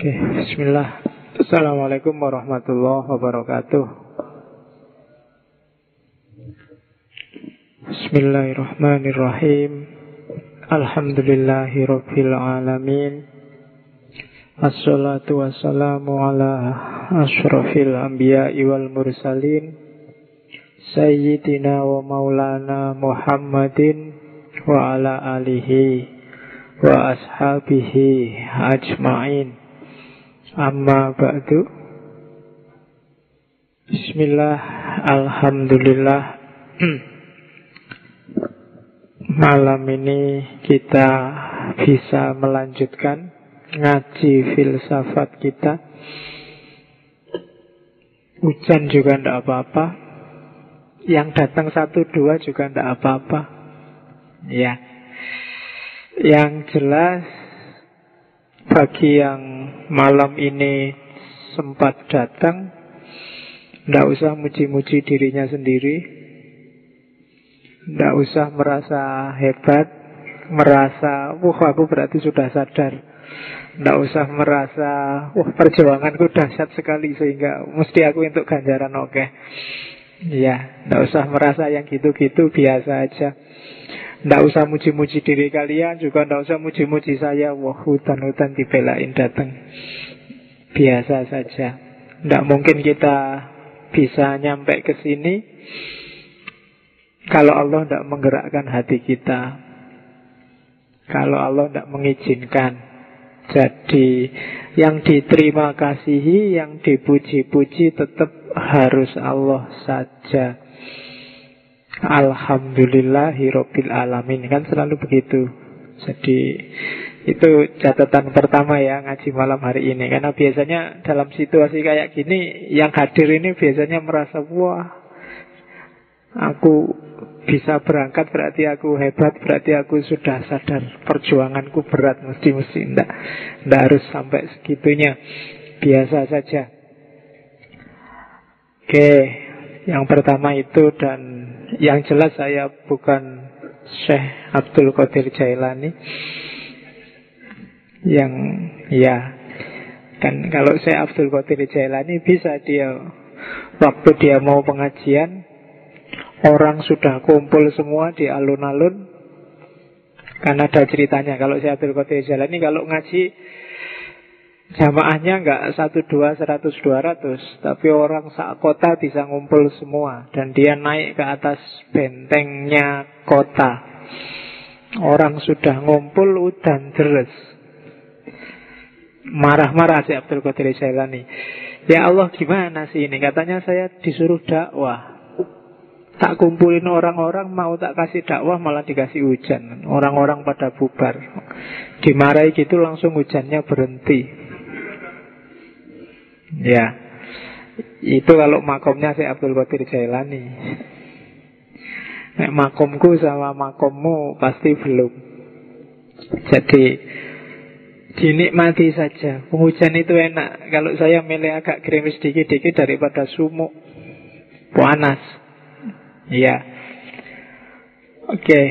Oke, bismillah. Assalamualaikum warahmatullahi wabarakatuh. Bismillahirrahmanirrahim. Alhamdulillahi rabbil alamin. Assalatu wassalamu ala ashrafil anbiya'i wal mursalin Sayyidina wa maulana Muhammadin wa ala alihi wa ashabihi ajma'in Amma ba'du. Bismillah Alhamdulillah. Malam ini kita bisa melanjutkan Ngaji filsafat kita. Hujan juga tidak apa-apa. Yang datang satu dua juga tidak apa-apa. Ya. Yang jelas Bagi yang malam ini sempat datang, tidak usah muji-muji dirinya sendiri, tidak usah merasa hebat, merasa, wah aku berarti sudah sadar. Tidak usah merasa, wah perjuanganku dahsyat sekali sehingga mesti aku untuk ganjaran oke. Okay. Ya, tidak usah merasa yang gitu-gitu biasa aja. Tidak usah muji-muji diri kalian Juga tidak usah muji-muji saya. Wah hutan-hutan dibelain datang Biasa saja. Tidak mungkin kita bisa nyampe ke sini Kalau Allah tidak menggerakkan hati kita. Kalau Allah tidak mengizinkan. Jadi yang diterima kasihi Yang dipuji-puji tetap harus Allah saja Alhamdulillahirabbil alamin kan selalu begitu. Jadi itu catatan pertama ya ngaji malam hari ini karena biasanya dalam situasi kayak gini yang hadir ini biasanya merasa wah aku bisa berangkat berarti aku hebat berarti aku sudah sadar perjuanganku berat mesti mesti ndak ndak harus sampai segitunya biasa saja. Oke, yang pertama itu dan yang jelas saya bukan Syekh Abdul Qadir Jailani. Yang ya. Kan kalau Syekh Abdul Qadir Jailani bisa dia Waktu dia mau pengajian Orang sudah kumpul semua di alun-alun. Karena ada ceritanya Kalau Syekh Abdul Qadir Jailani Kalau ngaji Jamaahnya nggak satu dua seratus dua ratus, tapi orang sak kota bisa ngumpul semua dan dia naik ke atas bentengnya kota. Orang sudah ngumpul udan deres. Marah-marah si Abdul Qadir Jailani. Ya Allah gimana sih ini? Katanya saya disuruh dakwah. Tak kumpulin orang-orang mau tak kasih dakwah malah dikasih hujan. Orang-orang pada bubar. Dimarahi gitu langsung hujannya berhenti. Ya. Itu kalau makomnya si Abdul Qadir Jailani. Nek makomku sama makommu pasti belum. Jadi Dinikmati saja. Hujan itu enak. Kalau saya milih agak gerimis dikit-dikit daripada sumuk Panas. Iya Oke. Okay.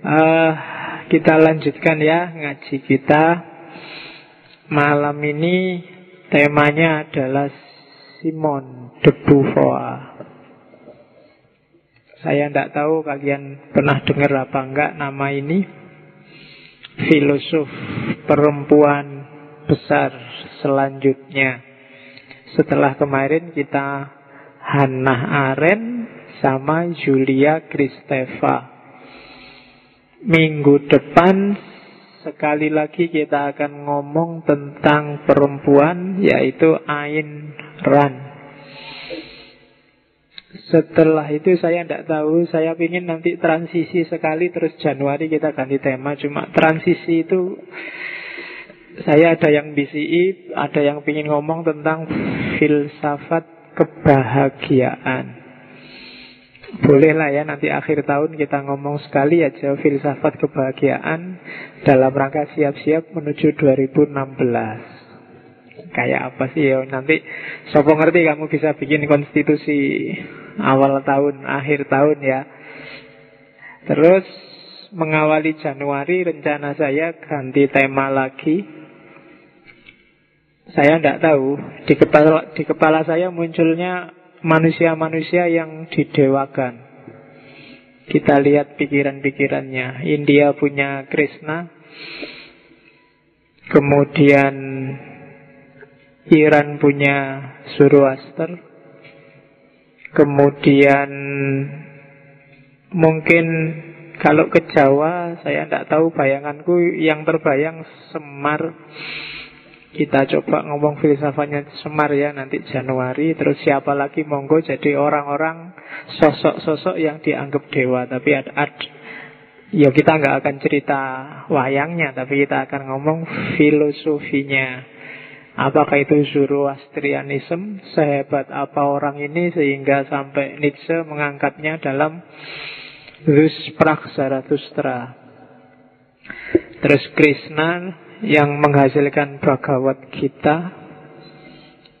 uh, eh, Kita lanjutkan ya Ngaji kita Malam ini Temanya adalah Simon de Beauvoir. Saya tidak tahu kalian pernah dengar apa enggak nama ini. Filosof perempuan besar selanjutnya. Setelah kemarin kita Hannah Arendt sama Julia Kristeva. Minggu depan Sekali lagi kita akan ngomong tentang perempuan yaitu Ain Ran. Setelah itu saya tidak tahu, saya ingin nanti transisi sekali terus Januari kita ganti tema. Cuma transisi itu saya ada yang BCI, ada yang ingin ngomong tentang filsafat kebahagiaan. Bolehlah ya nanti akhir tahun kita ngomong sekali aja filsafat kebahagiaan dalam rangka siap-siap menuju 2016. Kayak apa sih ya nanti sopo ngerti kamu bisa bikin konstitusi awal tahun, akhir tahun ya. Terus mengawali Januari rencana saya ganti tema lagi Saya tidak tahu. Di kepala, di kepala saya munculnya manusia-manusia yang didewakan. Kita lihat pikiran-pikirannya. India punya Krishna. Kemudian Iran punya Zoroaster. Kemudian mungkin kalau ke Jawa saya tidak tahu bayanganku yang terbayang Semar kita coba ngomong filsafatnya Semar ya nanti Januari. Terus siapa lagi? Monggo jadi orang-orang Sosok-sosok yang dianggap dewa. Tapi ada, ad, Ya kita nggak akan cerita wayangnya Tapi kita akan ngomong filosofinya. Apakah itu Zoroastrianism? Sehebat apa orang ini Sehingga sampai Nietzsche mengangkatnya dalam Rus Zarathustra Terus Krishna yang menghasilkan Bhagawat kita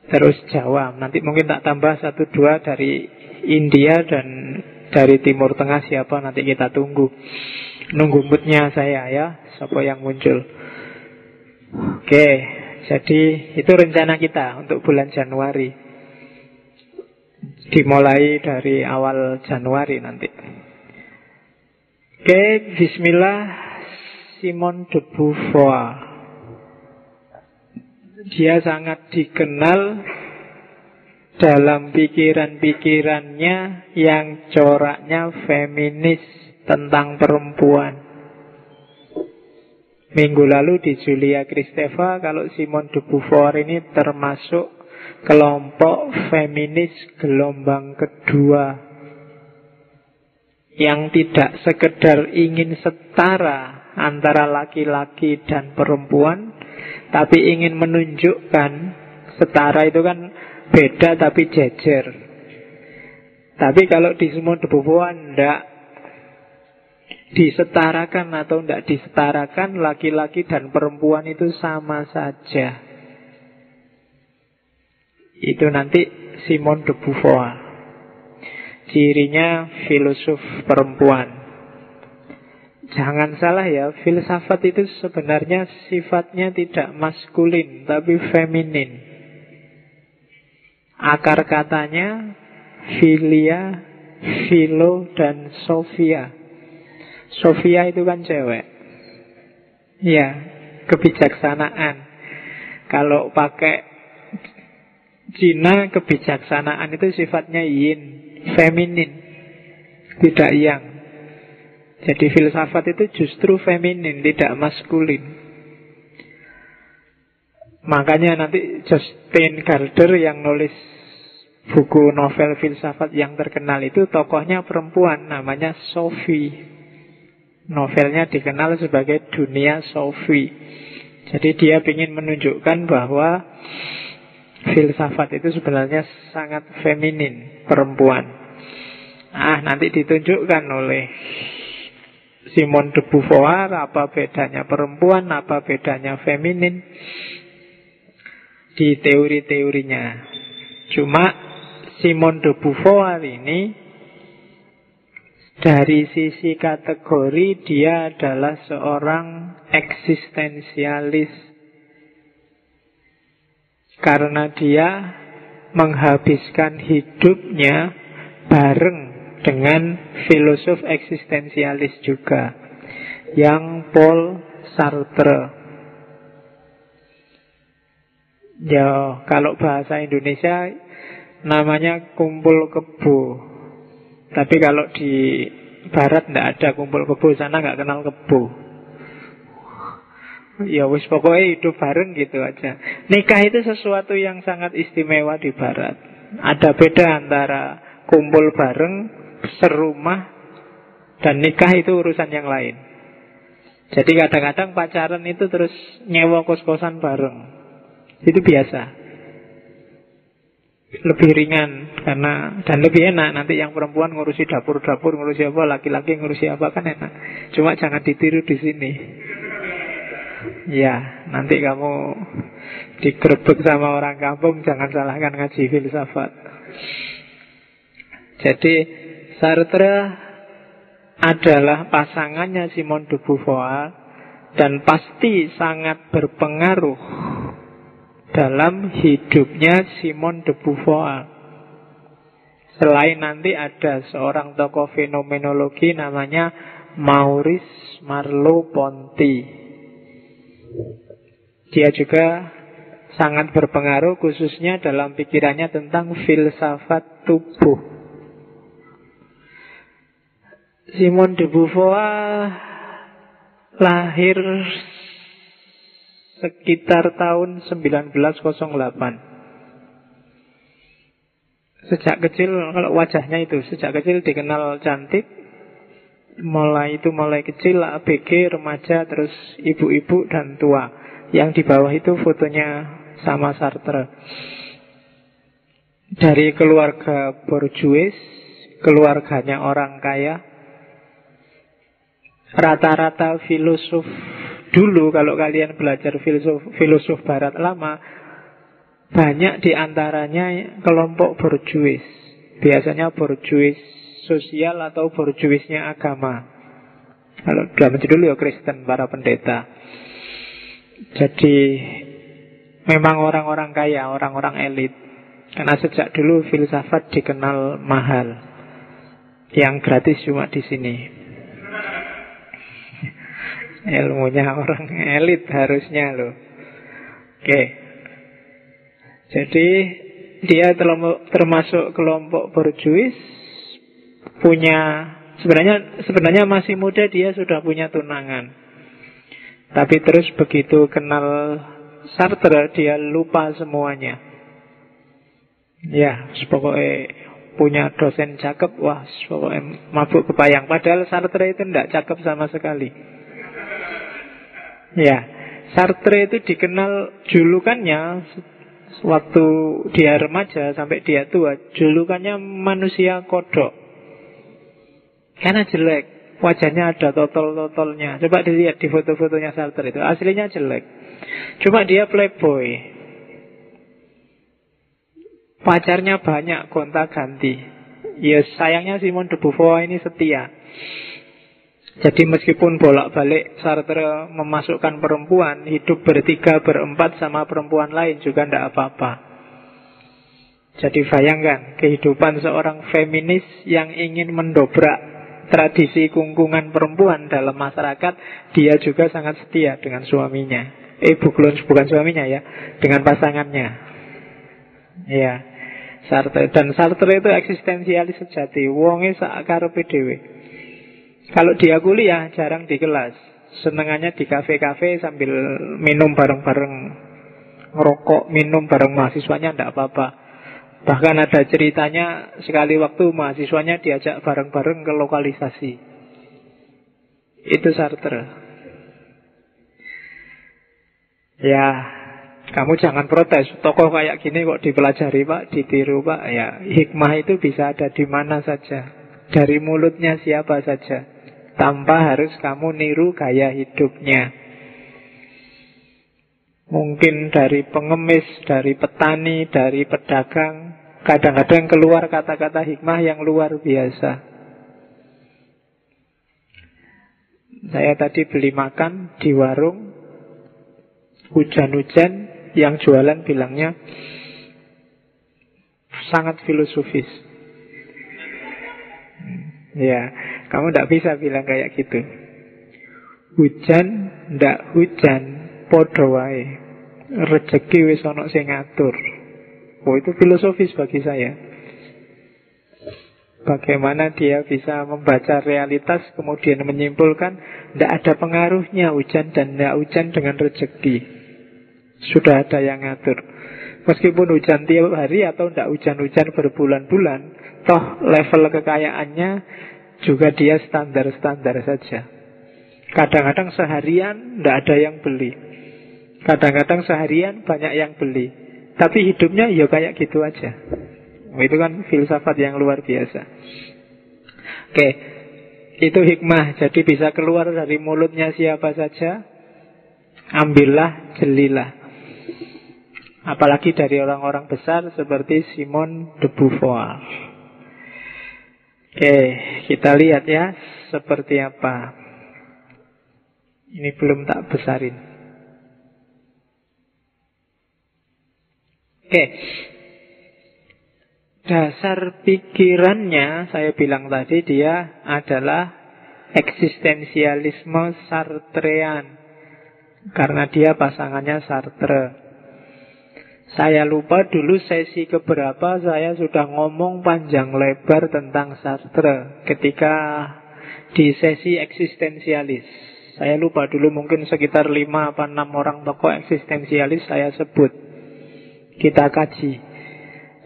terus Jawa. Nanti mungkin tak tambah satu dua dari India dan dari Timur Tengah siapa nanti kita tunggu. Nunggu moodnya saya ya, siapa yang muncul. Oke, jadi itu rencana kita untuk bulan Januari. Dimulai dari awal Januari nanti. Oke, bismillah Simon de Beauvoir. Dia sangat dikenal dalam pikiran-pikirannya yang coraknya feminis tentang perempuan. Minggu lalu di Julia Kristeva, kalau Simon de Beauvoir ini termasuk kelompok feminis gelombang kedua yang tidak sekedar ingin setara antara laki-laki dan perempuan, tapi ingin menunjukkan setara itu kan beda tapi jejer. Tapi kalau di semua debubuan ndak disetarakan atau tidak disetarakan laki-laki dan perempuan itu sama saja. Itu nanti Simon de Beauvoir. Cirinya filosof perempuan. Jangan salah ya, filsafat itu sebenarnya sifatnya tidak maskulin, tapi feminin. Akar katanya filia, filo, dan sofia. Sofia itu kan cewek. Ya, kebijaksanaan. Kalau pakai Cina, kebijaksanaan itu sifatnya yin, feminin, tidak yang. Jadi filsafat itu justru feminin, tidak maskulin. Makanya nanti Justin Galder yang nulis buku novel filsafat yang terkenal itu tokohnya perempuan namanya Sophie. Novelnya dikenal sebagai Dunia Sophie. Jadi dia ingin menunjukkan bahwa filsafat itu sebenarnya sangat feminin, perempuan. Ah, nanti ditunjukkan oleh Simon de Beauvoir, apa bedanya perempuan, apa bedanya feminin di teori-teorinya. Cuma Simon de Beauvoir ini dari sisi kategori dia adalah seorang eksistensialis karena dia menghabiskan hidupnya bareng dengan filosof eksistensialis juga yang Paul Sartre. Ya, kalau bahasa Indonesia namanya kumpul kebo. Tapi kalau di barat tidak ada kumpul kebo, sana nggak kenal kebo. Ya wis pokoknya hidup bareng gitu aja. Nikah itu sesuatu yang sangat istimewa di barat. Ada beda antara kumpul bareng serumah dan nikah itu urusan yang lain. Jadi kadang-kadang pacaran itu terus nyewa kos-kosan bareng. Itu biasa. Lebih ringan karena dan lebih enak nanti yang perempuan ngurusi dapur-dapur ngurusi apa, laki-laki ngurusi apa kan enak. Cuma jangan ditiru di sini. Ya, nanti kamu digerebek sama orang kampung jangan salahkan ngaji filsafat. Jadi Sartre adalah pasangannya Simon de Beauvoir dan pasti sangat berpengaruh dalam hidupnya Simon de Beauvoir. Selain nanti ada seorang tokoh fenomenologi namanya Maurice Merleau-Ponty. Dia juga sangat berpengaruh khususnya dalam pikirannya tentang filsafat tubuh. Simon de Beauvoir lahir sekitar tahun 1908. Sejak kecil kalau wajahnya itu sejak kecil dikenal cantik, mulai itu mulai kecil ABG remaja terus ibu-ibu dan tua. Yang di bawah itu fotonya sama Sartre. Dari keluarga borjuis, keluarganya orang kaya. Rata-rata filosof dulu kalau kalian belajar filosof filosof barat lama banyak di antaranya kelompok borjuis. Biasanya borjuis sosial atau borjuisnya agama. Kalau dalam dulu ya Kristen, para pendeta. Jadi memang orang-orang kaya, orang-orang elit. Karena sejak dulu filsafat dikenal mahal. Yang gratis cuma di sini. Ilmunya orang elit harusnya loh. Oke. Jadi dia termasuk kelompok borjuis punya sebenarnya sebenarnya masih muda dia sudah punya tunangan. Tapi terus begitu kenal Sartre dia lupa semuanya. Ya, pokoknya punya dosen cakep, wah, pokoknya mabuk kepayang. Padahal Sartre itu tidak cakep sama sekali. Ya, Sartre itu dikenal julukannya waktu dia remaja sampai dia tua, julukannya manusia kodok. Karena jelek, wajahnya ada totol-totolnya. Coba dilihat di foto-fotonya Sartre itu, aslinya jelek. Cuma dia playboy. Pacarnya banyak gonta ganti. Ya sayangnya Simon de Beauvoir ini setia. Jadi meskipun bolak-balik Sartre memasukkan perempuan, hidup bertiga, berempat sama perempuan lain juga tidak apa-apa. Jadi bayangkan kehidupan seorang feminis yang ingin mendobrak tradisi kungkungan perempuan dalam masyarakat, dia juga sangat setia dengan suaminya. Eh bukan, bukan suaminya ya, dengan pasangannya. Ya, Sartre dan Sartre itu eksistensialis sejati. Wonge sak karepe dhewe. Kalau dia kuliah jarang di kelas. Senengannya di kafe-kafe sambil minum bareng-bareng ngerokok, minum bareng mahasiswanya tidak apa-apa. Bahkan ada ceritanya sekali waktu mahasiswanya diajak bareng-bareng ke lokalisasi. Itu Sartre. Ya, kamu jangan protes. Tokoh kayak gini kok dipelajari pak, ditiru pak. Ya, hikmah itu bisa ada di mana saja. Dari mulutnya siapa saja tanpa harus kamu niru gaya hidupnya. Mungkin dari pengemis, dari petani, dari pedagang, kadang-kadang keluar kata-kata hikmah yang luar biasa. Saya tadi beli makan di warung, hujan-hujan, yang jualan bilangnya sangat filosofis. Ya, kamu tidak bisa bilang kayak gitu. Hujan, ndak hujan, podo wae. Rezeki wis ono sing ngatur. Oh, itu filosofis bagi saya. Bagaimana dia bisa membaca realitas kemudian menyimpulkan tidak ada pengaruhnya hujan dan tidak hujan dengan rezeki. Sudah ada yang ngatur. Meskipun hujan tiap hari atau tidak hujan-hujan berbulan-bulan, toh level kekayaannya juga dia standar-standar saja. Kadang-kadang seharian tidak ada yang beli. Kadang-kadang seharian banyak yang beli. Tapi hidupnya ya kayak gitu aja. Itu kan filsafat yang luar biasa. Oke, itu hikmah. Jadi bisa keluar dari mulutnya siapa saja. Ambillah, jelilah. Apalagi dari orang-orang besar seperti Simon de Beauvoir. Oke, kita lihat ya seperti apa. Ini belum tak besarin. Oke. Dasar pikirannya, saya bilang tadi, dia adalah eksistensialisme Sartrean. Karena dia pasangannya Sartre. Saya lupa dulu sesi keberapa saya sudah ngomong panjang lebar tentang Sartre ketika di sesi eksistensialis. Saya lupa dulu mungkin sekitar 5 apa 6 orang tokoh eksistensialis saya sebut. Kita kaji.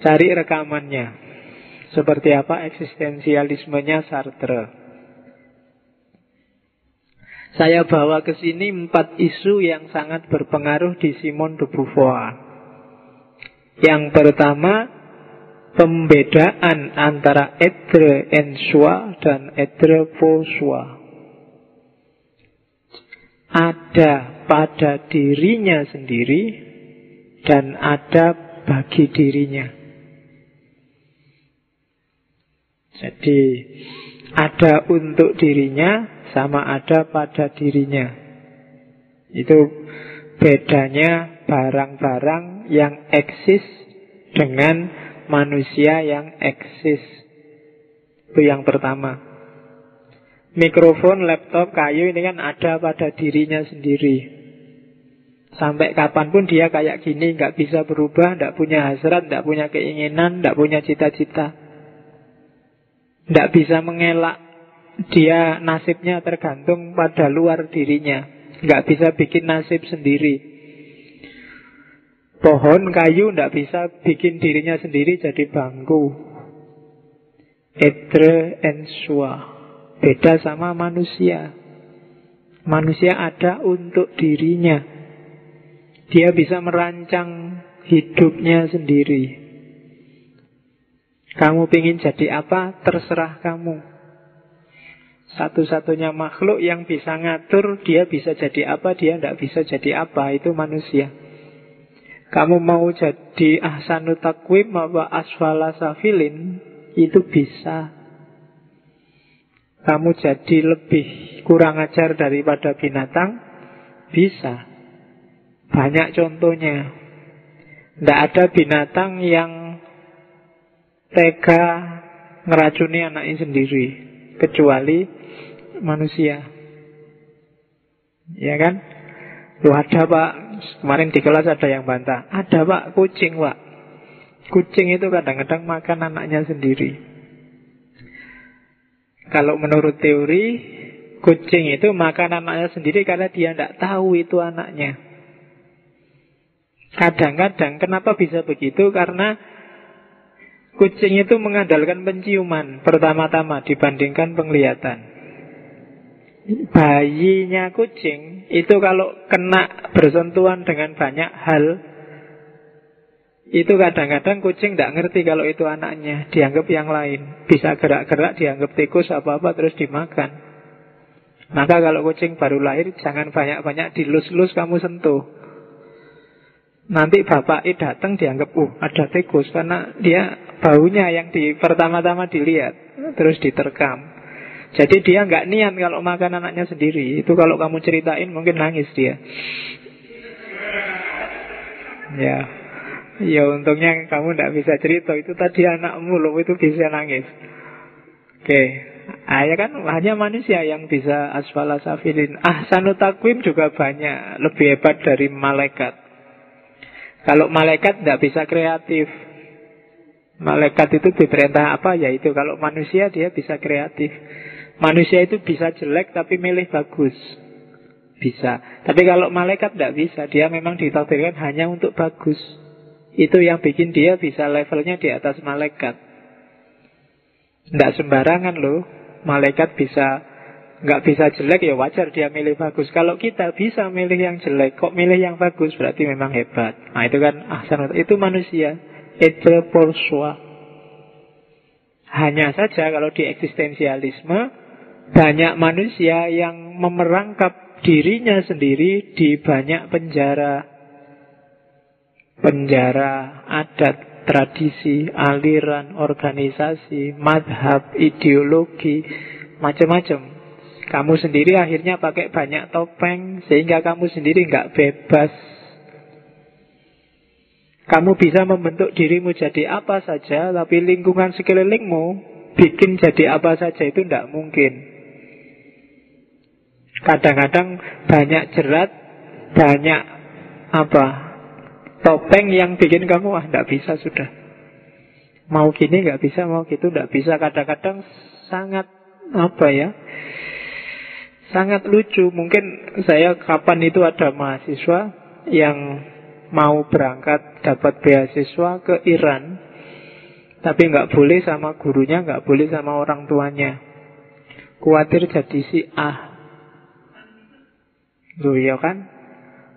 Cari rekamannya. Seperti apa eksistensialismenya Sartre. Saya bawa ke sini empat isu yang sangat berpengaruh di Simon de Beauvoir. Yang pertama, pembedaan antara etre en soi dan etre soi. Ada pada dirinya sendiri dan ada bagi dirinya. Jadi ada untuk dirinya sama ada pada dirinya. Itu bedanya barang-barang yang eksis dengan manusia yang eksis. Itu yang pertama. Mikrofon, laptop, kayu ini kan ada pada dirinya sendiri. Sampai kapan pun dia kayak gini, nggak bisa berubah, nggak punya hasrat, nggak punya keinginan, nggak punya cita-cita. Nggak bisa mengelak. Dia nasibnya tergantung pada luar dirinya. Nggak bisa bikin nasib sendiri. Pohon kayu tidak bisa bikin dirinya sendiri jadi bangku. Etre en soi. Beda sama manusia. Manusia ada untuk dirinya. Dia bisa merancang hidupnya sendiri. Kamu ingin jadi apa? Terserah kamu. Satu-satunya makhluk yang bisa ngatur dia bisa jadi apa, dia tidak bisa jadi apa. Itu manusia. Kamu mau jadi ahsanu takwim apa asfala safilin? Itu bisa. Kamu jadi lebih kurang ajar daripada binatang? Bisa. Banyak contohnya. Tidak ada binatang yang Tega Ngeracuni anaknya sendiri Kecuali manusia. Ya kan? Lu ada pak Kemarin di kelas ada yang bantah. Ada pak, kucing pak. Kucing itu kadang-kadang makan anaknya sendiri. Kalau menurut teori, kucing itu makan anaknya sendiri karena dia tidak tahu itu anaknya. Kadang-kadang kenapa bisa begitu? Karena kucing itu mengandalkan penciuman pertama-tama dibandingkan penglihatan. Bayinya kucing itu kalau kena bersentuhan dengan banyak hal itu kadang-kadang kucing tidak ngerti kalau itu anaknya Dianggap yang lain. Bisa gerak-gerak dianggap tikus apa-apa terus dimakan. Maka kalau kucing baru lahir Jangan banyak-banyak dilus-lus kamu sentuh. Nanti bapak datang dianggap Uh ada tikus Karena dia baunya yang di pertama-tama dilihat Terus diterkam jadi dia nggak niat kalau makan anaknya sendiri. Itu kalau kamu ceritain mungkin nangis dia. Ya, ya untungnya kamu tidak bisa cerita. Itu tadi anakmu loh itu bisa nangis. Oke, ah, ya kan hanya manusia yang bisa asfala safilin. Ah, sanutakwim juga banyak, lebih hebat dari malaikat. Kalau malaikat tidak bisa kreatif, Malaikat itu diperintah apa ya itu Kalau manusia dia bisa kreatif Manusia itu bisa jelek tapi milih bagus. Bisa. Tapi kalau malaikat tidak bisa. Dia memang ditakdirkan hanya untuk bagus. Itu yang bikin dia bisa levelnya di atas malaikat. Tidak sembarangan loh. Malaikat bisa nggak bisa jelek ya wajar dia milih bagus. Kalau kita bisa milih yang jelek, kok milih yang bagus berarti memang hebat. Nah itu kan ahsan itu manusia. Itu. Hanya saja kalau di eksistensialisme banyak manusia yang memerangkap dirinya sendiri di banyak penjara. Penjara adat, tradisi, aliran, organisasi, madhab, ideologi, macam-macam. Kamu sendiri akhirnya pakai banyak topeng sehingga kamu sendiri nggak bebas. Kamu bisa membentuk dirimu jadi apa saja, tapi lingkungan sekelilingmu bikin jadi apa saja itu tidak mungkin. Kadang-kadang banyak jerat, banyak apa topeng yang bikin kamu ah tidak bisa sudah. Mau gini nggak bisa, mau gitu nggak bisa. Kadang-kadang sangat apa ya? Sangat lucu. Mungkin saya kapan itu ada mahasiswa yang mau berangkat dapat beasiswa ke Iran, tapi nggak boleh sama gurunya, nggak boleh sama orang tuanya. Kuatir jadi si ah. Loh ya kan?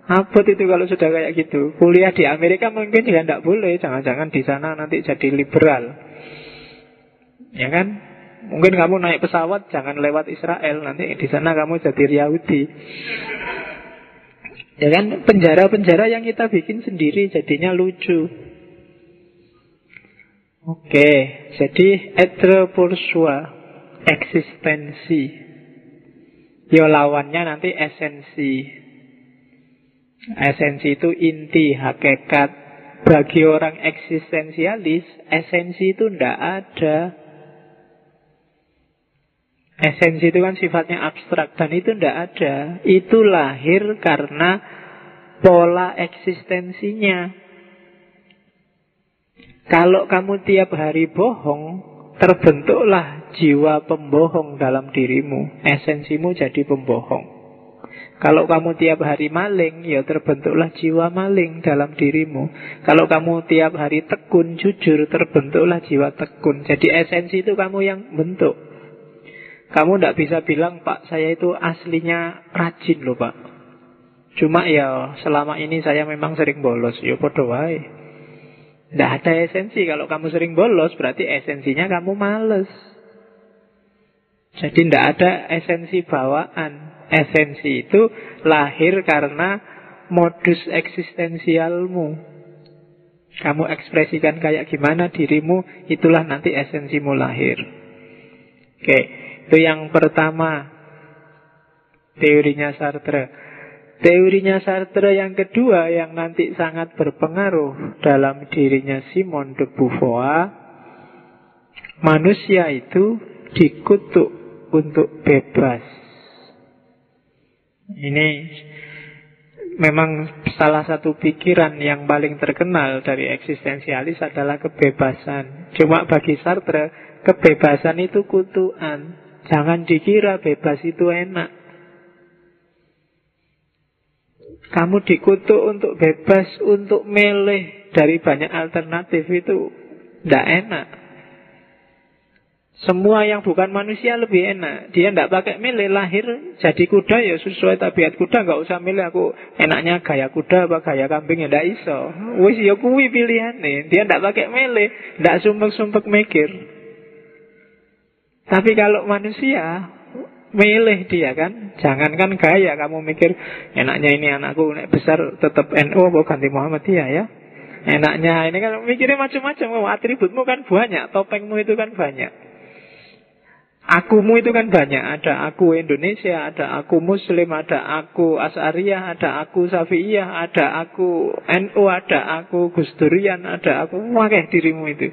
Abot itu kalau sudah kayak gitu. Kuliah di Amerika mungkin juga tidak boleh. Jangan-jangan di sana nanti jadi liberal. Ya kan? Mungkin kamu naik pesawat jangan lewat Israel. Nanti di sana kamu jadi Yahudi. Ya kan? Penjara-penjara yang kita bikin sendiri jadinya lucu. Oke, jadi etre eksistensi. Yo lawannya nanti esensi. Esensi itu inti, hakikat. Bagi orang eksistensialis, esensi itu tidak ada. Esensi itu kan sifatnya abstrak dan itu tidak ada. Itu lahir karena pola eksistensinya. Kalau kamu tiap hari bohong, terbentuklah jiwa pembohong dalam dirimu. Esensimu jadi pembohong. Kalau kamu tiap hari maling, ya terbentuklah jiwa maling dalam dirimu. Kalau kamu tiap hari tekun, jujur, terbentuklah jiwa tekun. Jadi esensi itu kamu yang bentuk. Kamu tidak bisa bilang, Pak, saya itu aslinya rajin loh, Pak. Cuma ya selama ini saya memang sering bolos. Ya podo wae. Tidak ada esensi. Kalau kamu sering bolos, berarti esensinya kamu males. Jadi tidak ada esensi bawaan. Esensi itu lahir karena modus eksistensialmu. Kamu ekspresikan kayak gimana dirimu, itulah nanti esensimu lahir. Oke, itu yang pertama teorinya Sartre. Teorinya Sartre yang kedua yang nanti sangat berpengaruh dalam dirinya Simon de Beauvoir, manusia itu dikutuk untuk bebas. Ini memang salah satu pikiran yang paling terkenal dari eksistensialis adalah kebebasan. Cuma bagi Sartre, kebebasan itu kutuan. Jangan dikira bebas itu enak. Kamu dikutuk untuk bebas, untuk milih dari banyak alternatif itu tidak enak. Semua yang bukan manusia lebih enak. Dia tidak pakai milih lahir jadi kuda ya sesuai tabiat kuda nggak usah milih aku enaknya gaya kuda apa gaya kambing ya tidak iso. Wis ya kuwi nih. Dia tidak pakai milih, tidak sumpek-sumpek mikir. Tapi kalau manusia milih dia kan, jangankan gaya kamu mikir enaknya ini anakku nek besar tetap NU NO, ganti Muhammadiyah ya. Enaknya ini kan mikirnya macam-macam, atributmu kan banyak, topengmu itu kan banyak. Akumu itu kan banyak. Ada aku Indonesia, ada aku Muslim Ada aku As'ariyah, ada aku Safiyah Ada aku NU, ada aku Gusdurian Ada aku Wakeh dirimu itu.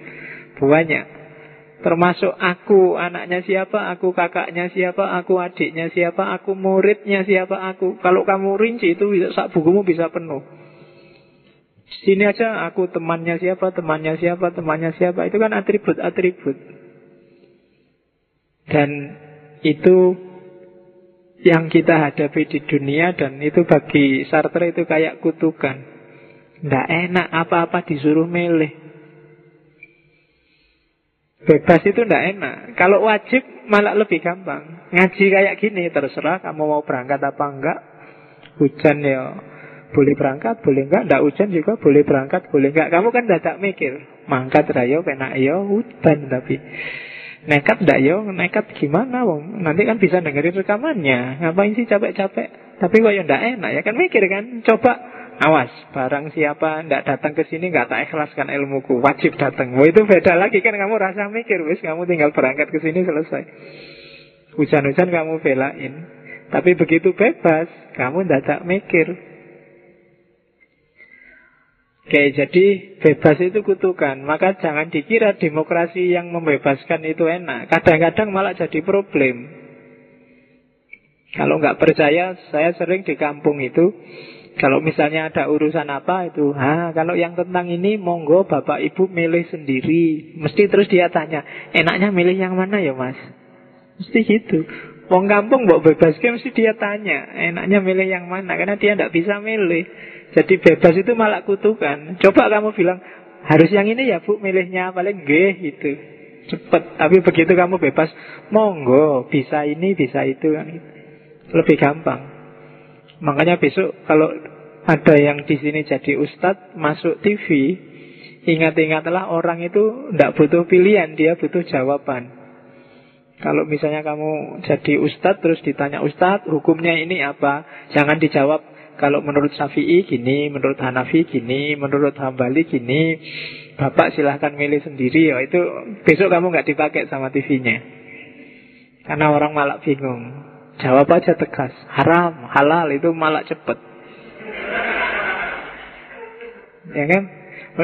Banyak. Termasuk aku anaknya siapa, aku kakaknya siapa, aku adiknya siapa, aku muridnya siapa, aku Kalau kamu rinci itu bisa, sak bukumu bisa penuh. Sini aja aku temannya siapa, temannya siapa, temannya siapa Itu kan atribut-atribut dan itu yang kita hadapi di dunia dan itu bagi Sartre itu kayak kutukan. Tidak enak apa-apa disuruh milih. Bebas itu tidak enak. Kalau wajib malah lebih gampang. Ngaji kayak gini terserah kamu mau berangkat apa enggak. Hujan ya boleh berangkat, boleh enggak. Tidak hujan juga boleh berangkat, boleh enggak. Kamu kan tidak mikir. Mangkat rayo, penak yo, hutan tapi. Nekat ndak yo, nekat gimana wong? Nanti kan bisa dengerin rekamannya. Ngapain sih capek-capek? Tapi kok ya ndak enak ya kan mikir kan. Coba awas, barang siapa ndak datang ke sini nggak tak ikhlaskan ilmuku, wajib datang. Wah itu beda lagi kan kamu rasa mikir, wis kamu tinggal berangkat ke sini selesai. Hujan-hujan kamu belain. Tapi begitu bebas, kamu ndak tak mikir. Oke, jadi bebas itu kutukan. Maka jangan dikira demokrasi yang membebaskan itu enak. Kadang-kadang malah jadi problem. Kalau nggak percaya, saya sering di kampung itu, kalau misalnya ada urusan apa itu, ha, kalau yang tentang ini, monggo bapak ibu milih sendiri. Mesti terus dia tanya, enaknya milih yang mana ya mas? Mesti gitu. Wong kampung mau bebas, mesti dia tanya, enaknya milih yang mana? Karena dia tidak bisa milih. Jadi bebas itu malah kutukan. Coba kamu bilang, harus yang ini ya bu, milihnya paling geh gitu. Cepet. Tapi begitu kamu bebas, monggo, bisa ini, bisa itu. kan Lebih gampang. Makanya besok kalau ada yang di sini jadi ustadz, masuk TV, ingat-ingatlah orang itu tidak butuh pilihan, dia butuh jawaban. Kalau misalnya kamu jadi ustadz terus ditanya ustadz hukumnya ini apa, jangan dijawab kalau menurut Syafi'i gini, menurut Hanafi gini, menurut Hambali gini. Bapak silahkan milih sendiri. Ya, itu besok kamu nggak dipakai sama TV-nya. Karena orang malah bingung. Jawab aja tegas. Haram, halal itu malah cepet. Ya kan?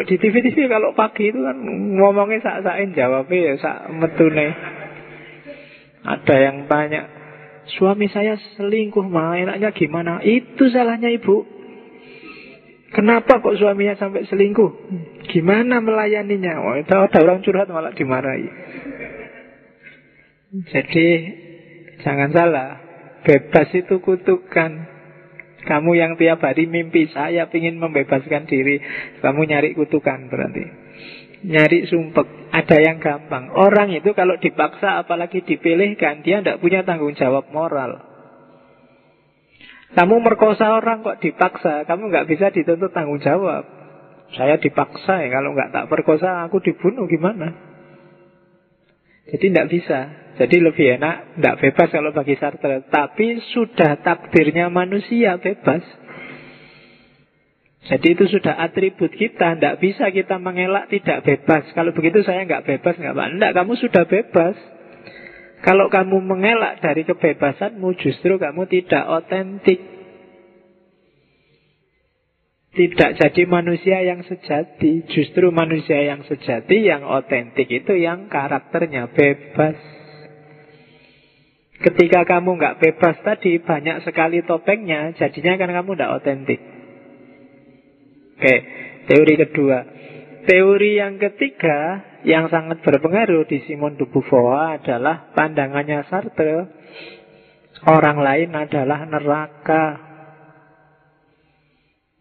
Di TV-TV kalau pagi itu kan ngomongnya sak-sakin jawabnya ya sak metune. Ada yang tanya, Suami saya selingkuh mah enaknya gimana? Itu salahnya ibu. Kenapa kok suaminya sampai selingkuh? Gimana melayaninya? Oh, itu ada orang curhat malah dimarahi. Jadi jangan salah, bebas itu kutukan. Kamu yang tiap hari mimpi saya ingin membebaskan diri, kamu nyari kutukan berarti nyari sumpek. Ada yang gampang. Orang itu kalau dipaksa apalagi dipilihkan, dia tidak punya tanggung jawab moral. Kamu merkosa orang kok dipaksa, kamu nggak bisa dituntut tanggung jawab. Saya dipaksa ya, kalau nggak tak perkosa aku dibunuh gimana? Jadi tidak bisa. Jadi lebih enak tidak bebas kalau bagi Sartre. Tapi sudah takdirnya manusia bebas. Jadi itu sudah atribut kita Tidak bisa kita mengelak tidak bebas. Kalau begitu saya nggak bebas nggak apa Tidak, kamu sudah bebas. Kalau kamu mengelak dari kebebasanmu Justru kamu tidak otentik. Tidak jadi manusia yang sejati. Justru manusia yang sejati Yang otentik itu yang karakternya bebas. Ketika kamu nggak bebas tadi Banyak sekali topengnya Jadinya kan kamu tidak otentik Oke, teori kedua. Teori yang ketiga yang sangat berpengaruh di Simon de Beauvoir adalah pandangannya Sartre. Orang lain adalah neraka.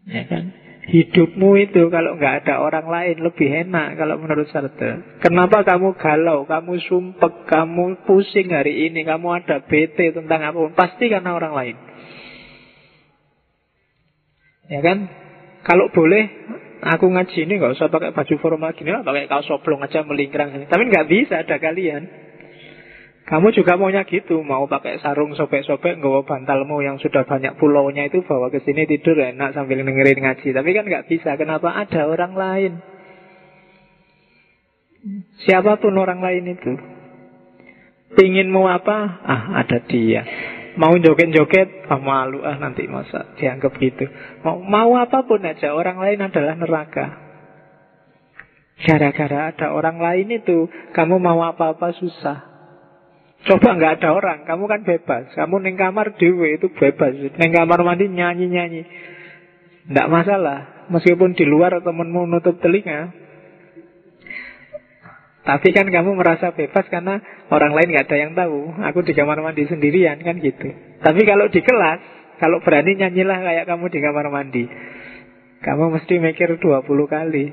Ya kan? Hidupmu itu kalau nggak ada orang lain lebih enak kalau menurut Sartre. Kenapa kamu galau, kamu sumpek, kamu pusing hari ini, kamu ada bete tentang apa pun, pasti karena orang lain. Ya kan? Kalau boleh aku ngaji ini nggak usah pakai baju formal gini lah, pakai kaos soblong aja melingkrang. Tapi nggak bisa ada kalian. Kamu juga maunya gitu, mau pakai sarung sobek-sobek, nggak bantalmu yang sudah banyak pulaunya itu bawa ke sini tidur enak sambil dengerin ngaji. Tapi kan nggak bisa, kenapa ada orang lain? Siapa pun orang lain itu, Pinginmu apa? Ah, ada dia. Mau joget-joget, ah, malu ah nanti masa dianggap gitu. Mau, mau apa pun aja, orang lain adalah neraka. Gara-gara ada orang lain itu, kamu mau apa-apa susah. Coba nggak ada orang, kamu kan bebas. Kamu neng kamar dewe itu bebas. Neng kamar mandi nyanyi-nyanyi. Nggak masalah. Meskipun di luar temenmu nutup telinga, tapi kan kamu merasa bebas karena orang lain nggak ada yang tahu. Aku di kamar mandi sendirian kan gitu. Tapi kalau di kelas, kalau berani nyanyilah kayak kamu di kamar mandi. Kamu mesti mikir 20 kali.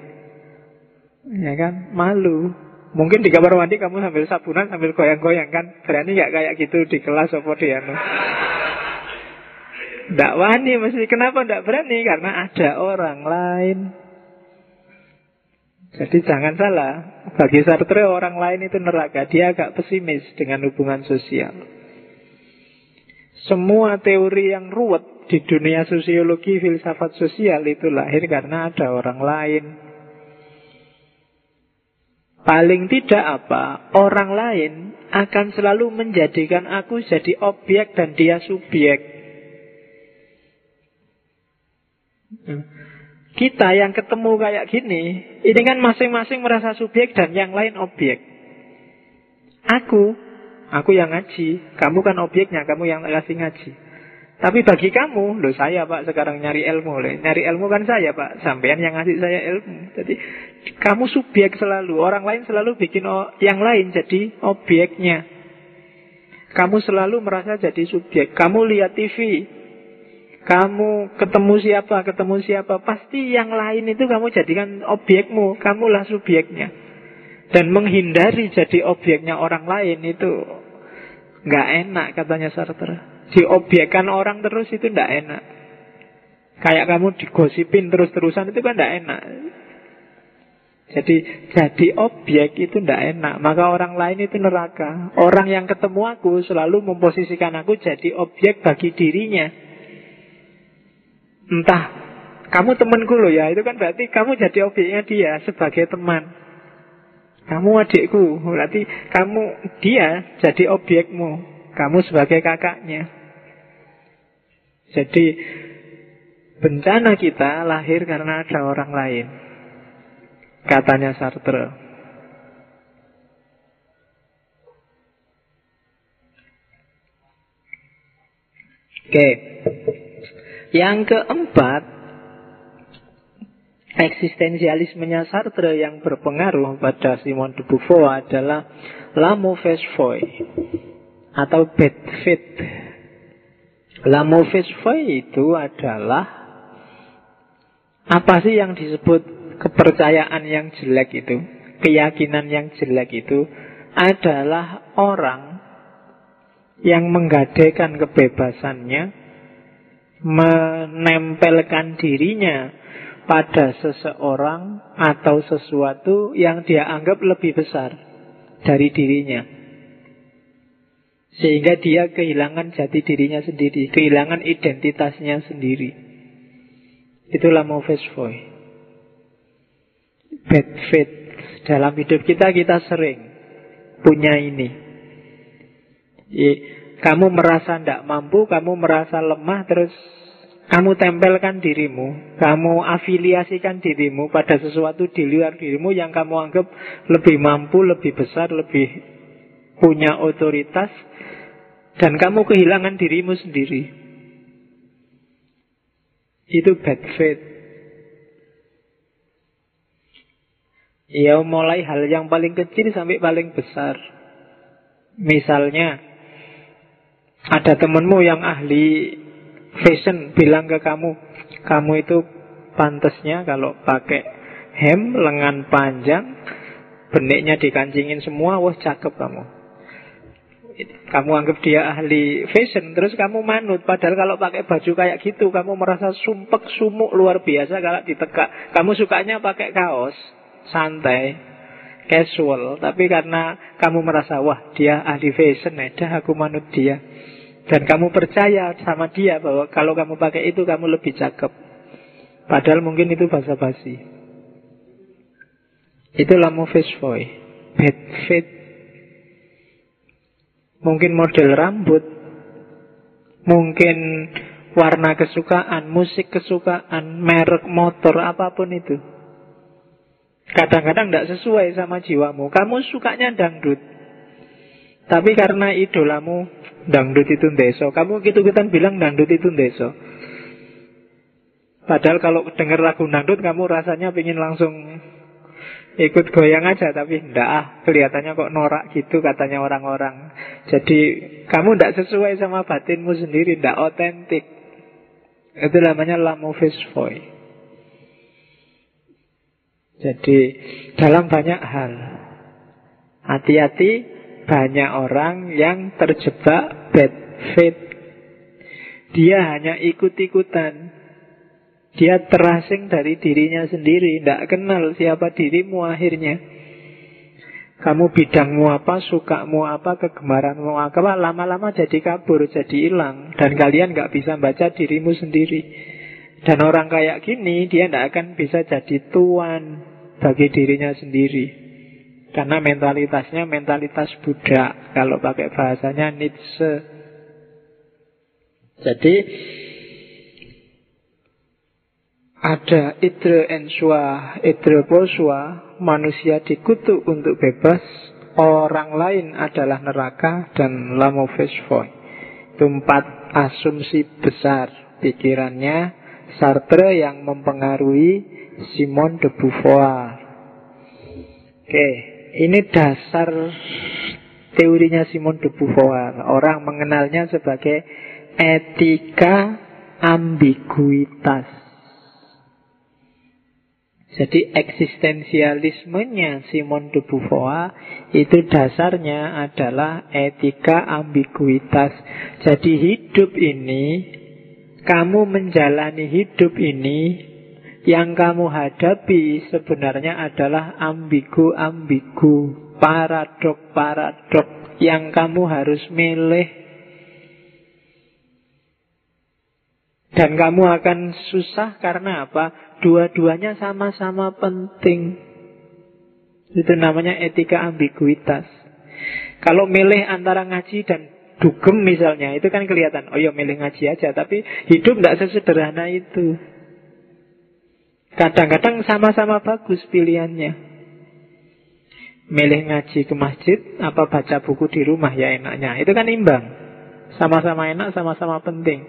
Ya kan? Malu. Mungkin di kamar mandi kamu sambil sabunan sambil goyang-goyang kan. Berani nggak kayak gitu di kelas apa di anu. Wani mesti. Kenapa nggak berani? Karena ada orang lain. Jadi jangan salah, bagi Sartre orang lain itu neraka, dia agak pesimis dengan hubungan sosial. Semua teori yang ruwet di dunia sosiologi, filsafat sosial itu lahir karena ada orang lain. Paling tidak apa, orang lain akan selalu menjadikan aku jadi objek dan dia subjek. Kita yang ketemu kayak gini, ini kan masing-masing merasa subjek dan yang lain objek. Aku, aku yang ngaji, kamu kan objeknya, kamu yang kasih ngaji. Tapi bagi kamu, loh saya pak sekarang nyari ilmu, loh. nyari ilmu kan saya pak, sampean yang ngasih saya ilmu. Jadi kamu subjek selalu, orang lain selalu bikin yang lain jadi objeknya. Kamu selalu merasa jadi subjek. Kamu lihat TV, kamu ketemu siapa, ketemu siapa, pasti yang lain itu kamu jadikan objekmu, kamulah subjeknya. Dan menghindari jadi objeknya orang lain itu nggak enak katanya Sartre. Diobjekkan orang terus itu nggak enak. Kayak kamu digosipin terus-terusan itu kan nggak enak. Jadi jadi objek itu ndak enak Maka orang lain itu neraka Orang yang ketemu aku selalu memposisikan aku jadi objek bagi dirinya Entah kamu temanku loh ya, itu kan berarti kamu jadi objeknya dia sebagai teman. Kamu adikku, berarti kamu dia jadi objekmu. Kamu sebagai kakaknya. Jadi bencana kita lahir karena ada orang lain. Katanya Sartre. Oke. Okay. Yang keempat, eksistensialismenya Sartre yang berpengaruh pada Simon de Beauvoir adalah la mauvaise foi atau bad faith. La mauvaise foi itu adalah apa sih yang disebut kepercayaan yang jelek itu? Keyakinan yang jelek itu adalah orang yang menggadaikan kebebasannya menempelkan dirinya pada seseorang atau sesuatu yang dia anggap lebih besar dari dirinya. Sehingga dia kehilangan jati dirinya sendiri, kehilangan identitasnya sendiri. Itulah Mauvaise foi. Bad faith. Dalam hidup kita, kita sering punya ini. Kamu merasa tidak mampu, kamu merasa lemah, terus kamu tempelkan dirimu, kamu afiliasikan dirimu pada sesuatu di luar dirimu yang kamu anggap lebih mampu, lebih besar, lebih punya otoritas, dan kamu kehilangan dirimu sendiri. Itu bad faith. Ya mulai hal yang paling kecil sampai paling besar. Misalnya, ada temanmu yang ahli fashion bilang ke kamu, kamu itu pantasnya kalau pakai hem, lengan panjang, beniknya dikancingin semua, wah cakep kamu. Kamu anggap dia ahli fashion, terus kamu manut. Padahal kalau pakai baju kayak gitu, kamu merasa sumpek, sumuk luar biasa kalau ditekak. Kamu sukanya pakai kaos, santai, casual. Tapi karena kamu merasa, wah dia ahli fashion, dah aku manut dia. Dan kamu percaya sama dia bahwa kalau kamu pakai itu kamu lebih cakep. Padahal mungkin itu bahasa basi. Itulah movis boy. Bad fit. Mungkin model rambut. Mungkin warna kesukaan, musik kesukaan, merek motor, apa pun itu. Kadang-kadang tidak sesuai sama jiwamu. Kamu sukanya dangdut. Tapi karena idolamu dangdut itu deso. Kamu gitu kita bilang dangdut itu deso. Padahal kalau dengar lagu dangdut kamu rasanya ingin langsung ikut goyang aja tapi ndak ah kelihatannya kok norak gitu katanya orang-orang. Jadi kamu ndak sesuai sama batinmu sendiri, ndak otentik. Itu namanya la mauvaise foi. Jadi dalam banyak hal hati-hati banyak orang yang terjebak bad faith. Dia hanya ikut-ikutan. Dia terasing dari dirinya sendiri. Tidak kenal siapa dirimu akhirnya. Kamu bidangmu apa, sukamu apa, kegemaranmu apa, lama-lama jadi kabur, jadi hilang. Dan kalian nggak bisa baca dirimu sendiri. Dan orang kayak gini, dia tidak akan bisa jadi tuan bagi dirinya sendiri. Karena mentalitasnya mentalitas Buddha Kalau pakai bahasanya Nietzsche Jadi ada idre ensua, idre posua, manusia dikutuk untuk bebas, orang lain adalah neraka dan vesvoy. Itu empat asumsi besar pikirannya Sartre yang mempengaruhi Simon de Beauvoir. Oke, ini dasar teorinya Simon de Beauvoir. Orang mengenalnya sebagai etika ambiguitas. Jadi eksistensialismenya Simon de Beauvoir itu dasarnya adalah etika ambiguitas. Jadi hidup ini, kamu menjalani hidup ini, yang kamu hadapi sebenarnya adalah ambigu-ambigu, paradok-paradok yang kamu harus milih Dan kamu akan susah karena apa? Dua-duanya sama-sama penting. Itu namanya etika ambiguitas. Kalau milih antara ngaji dan dugem misalnya, itu kan kelihatan, oh ya milih ngaji aja. Tapi hidup tidak sesederhana itu. Kadang-kadang sama-sama bagus pilihannya. Milih ngaji ke masjid, apa baca buku di rumah ya enaknya. Itu kan imbang. Sama-sama enak, sama-sama penting.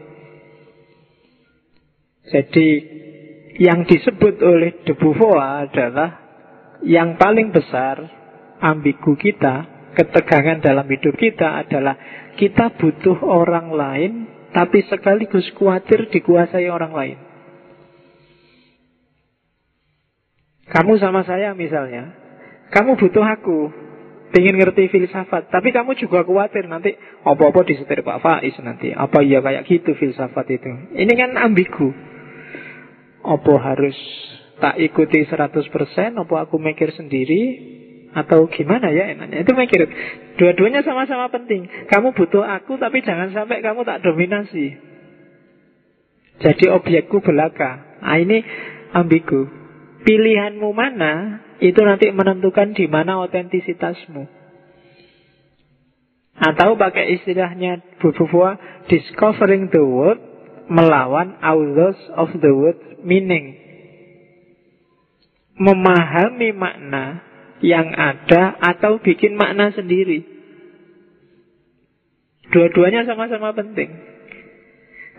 Jadi yang disebut oleh De Beauvoir adalah yang paling besar ambigu kita, ketegangan dalam hidup kita adalah kita butuh orang lain tapi sekaligus khawatir dikuasai orang lain. Kamu sama saya misalnya, kamu butuh aku, ingin ngerti filsafat, tapi kamu juga khawatir nanti apa-apa disetir Pak Faiz nanti, apa iya kayak gitu filsafat itu. Ini kan ambigu. Apa harus tak ikuti 100% Apa aku mikir sendiri Atau gimana ya enaknya? Itu mikir Dua-duanya sama-sama penting. Kamu butuh aku tapi jangan sampai kamu tak dominasi. Jadi objekku belaka. Nah ini ambigu. Pilihanmu mana Itu nanti menentukan di mana otentisitasmu. Atau pakai istilahnya Bu Discovering the world Melawan authors of the word meaning. Memahami makna yang ada atau bikin makna sendiri. Dua-duanya sama-sama penting.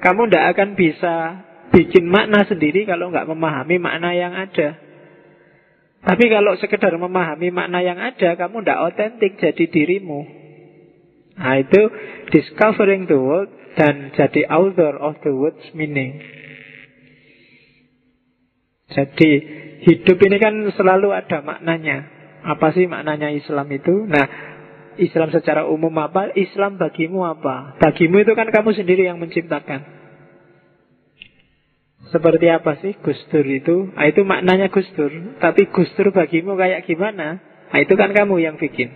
Kamu tidak akan bisa bikin makna sendiri kalau nggak memahami makna yang ada. Tapi kalau sekedar memahami makna yang ada, kamu tidak otentik jadi dirimu. Nah itu discovering the world dan jadi author of the world's meaning. Jadi hidup ini kan selalu ada maknanya. Apa sih maknanya Islam itu? Nah, Islam secara umum apa? Islam bagimu apa? Bagimu itu kan kamu sendiri yang menciptakan. Seperti apa sih Gustur itu? Nah, itu maknanya Gustur. Tapi Gustur bagimu kayak gimana? Nah, itu kan kamu yang bikin.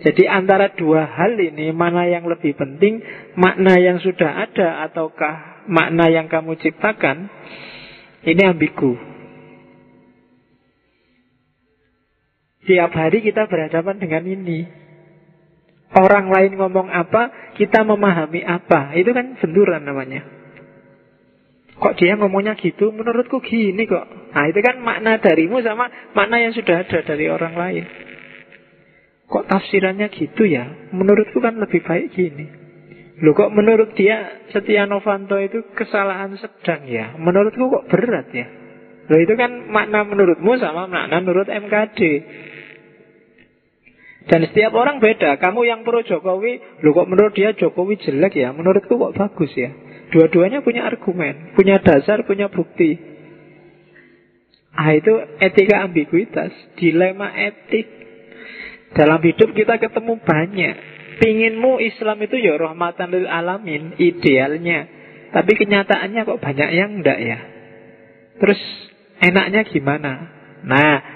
Jadi antara dua hal ini mana yang lebih penting Makna yang sudah ada Ataukah makna yang kamu ciptakan ini ambigu. Tiap hari kita berhadapan dengan ini. Orang lain ngomong apa, kita memahami apa. Itu kan benturan namanya. Kok dia ngomongnya gitu? Menurutku gini kok. Nah itu kan makna darimu sama makna yang sudah ada dari orang lain. Kok tafsirannya gitu ya? Menurutku kan lebih baik gini. Loh kok menurut dia Setia Novanto itu kesalahan sedang ya Menurutku kok berat ya Loh itu kan makna menurutmu sama makna menurut MKD Dan setiap orang beda. Kamu yang pro Jokowi Loh kok menurut dia Jokowi jelek ya? Menurutku kok bagus ya? Dua-duanya punya argumen Punya dasar, punya bukti. Ah itu etika ambiguitas Dilema etik. Dalam hidup kita ketemu banyak. Pinginmu Islam itu ya rahmatan lil alamin Idealnya. Tapi kenyataannya kok banyak yang enggak ya? Terus enaknya gimana? Nah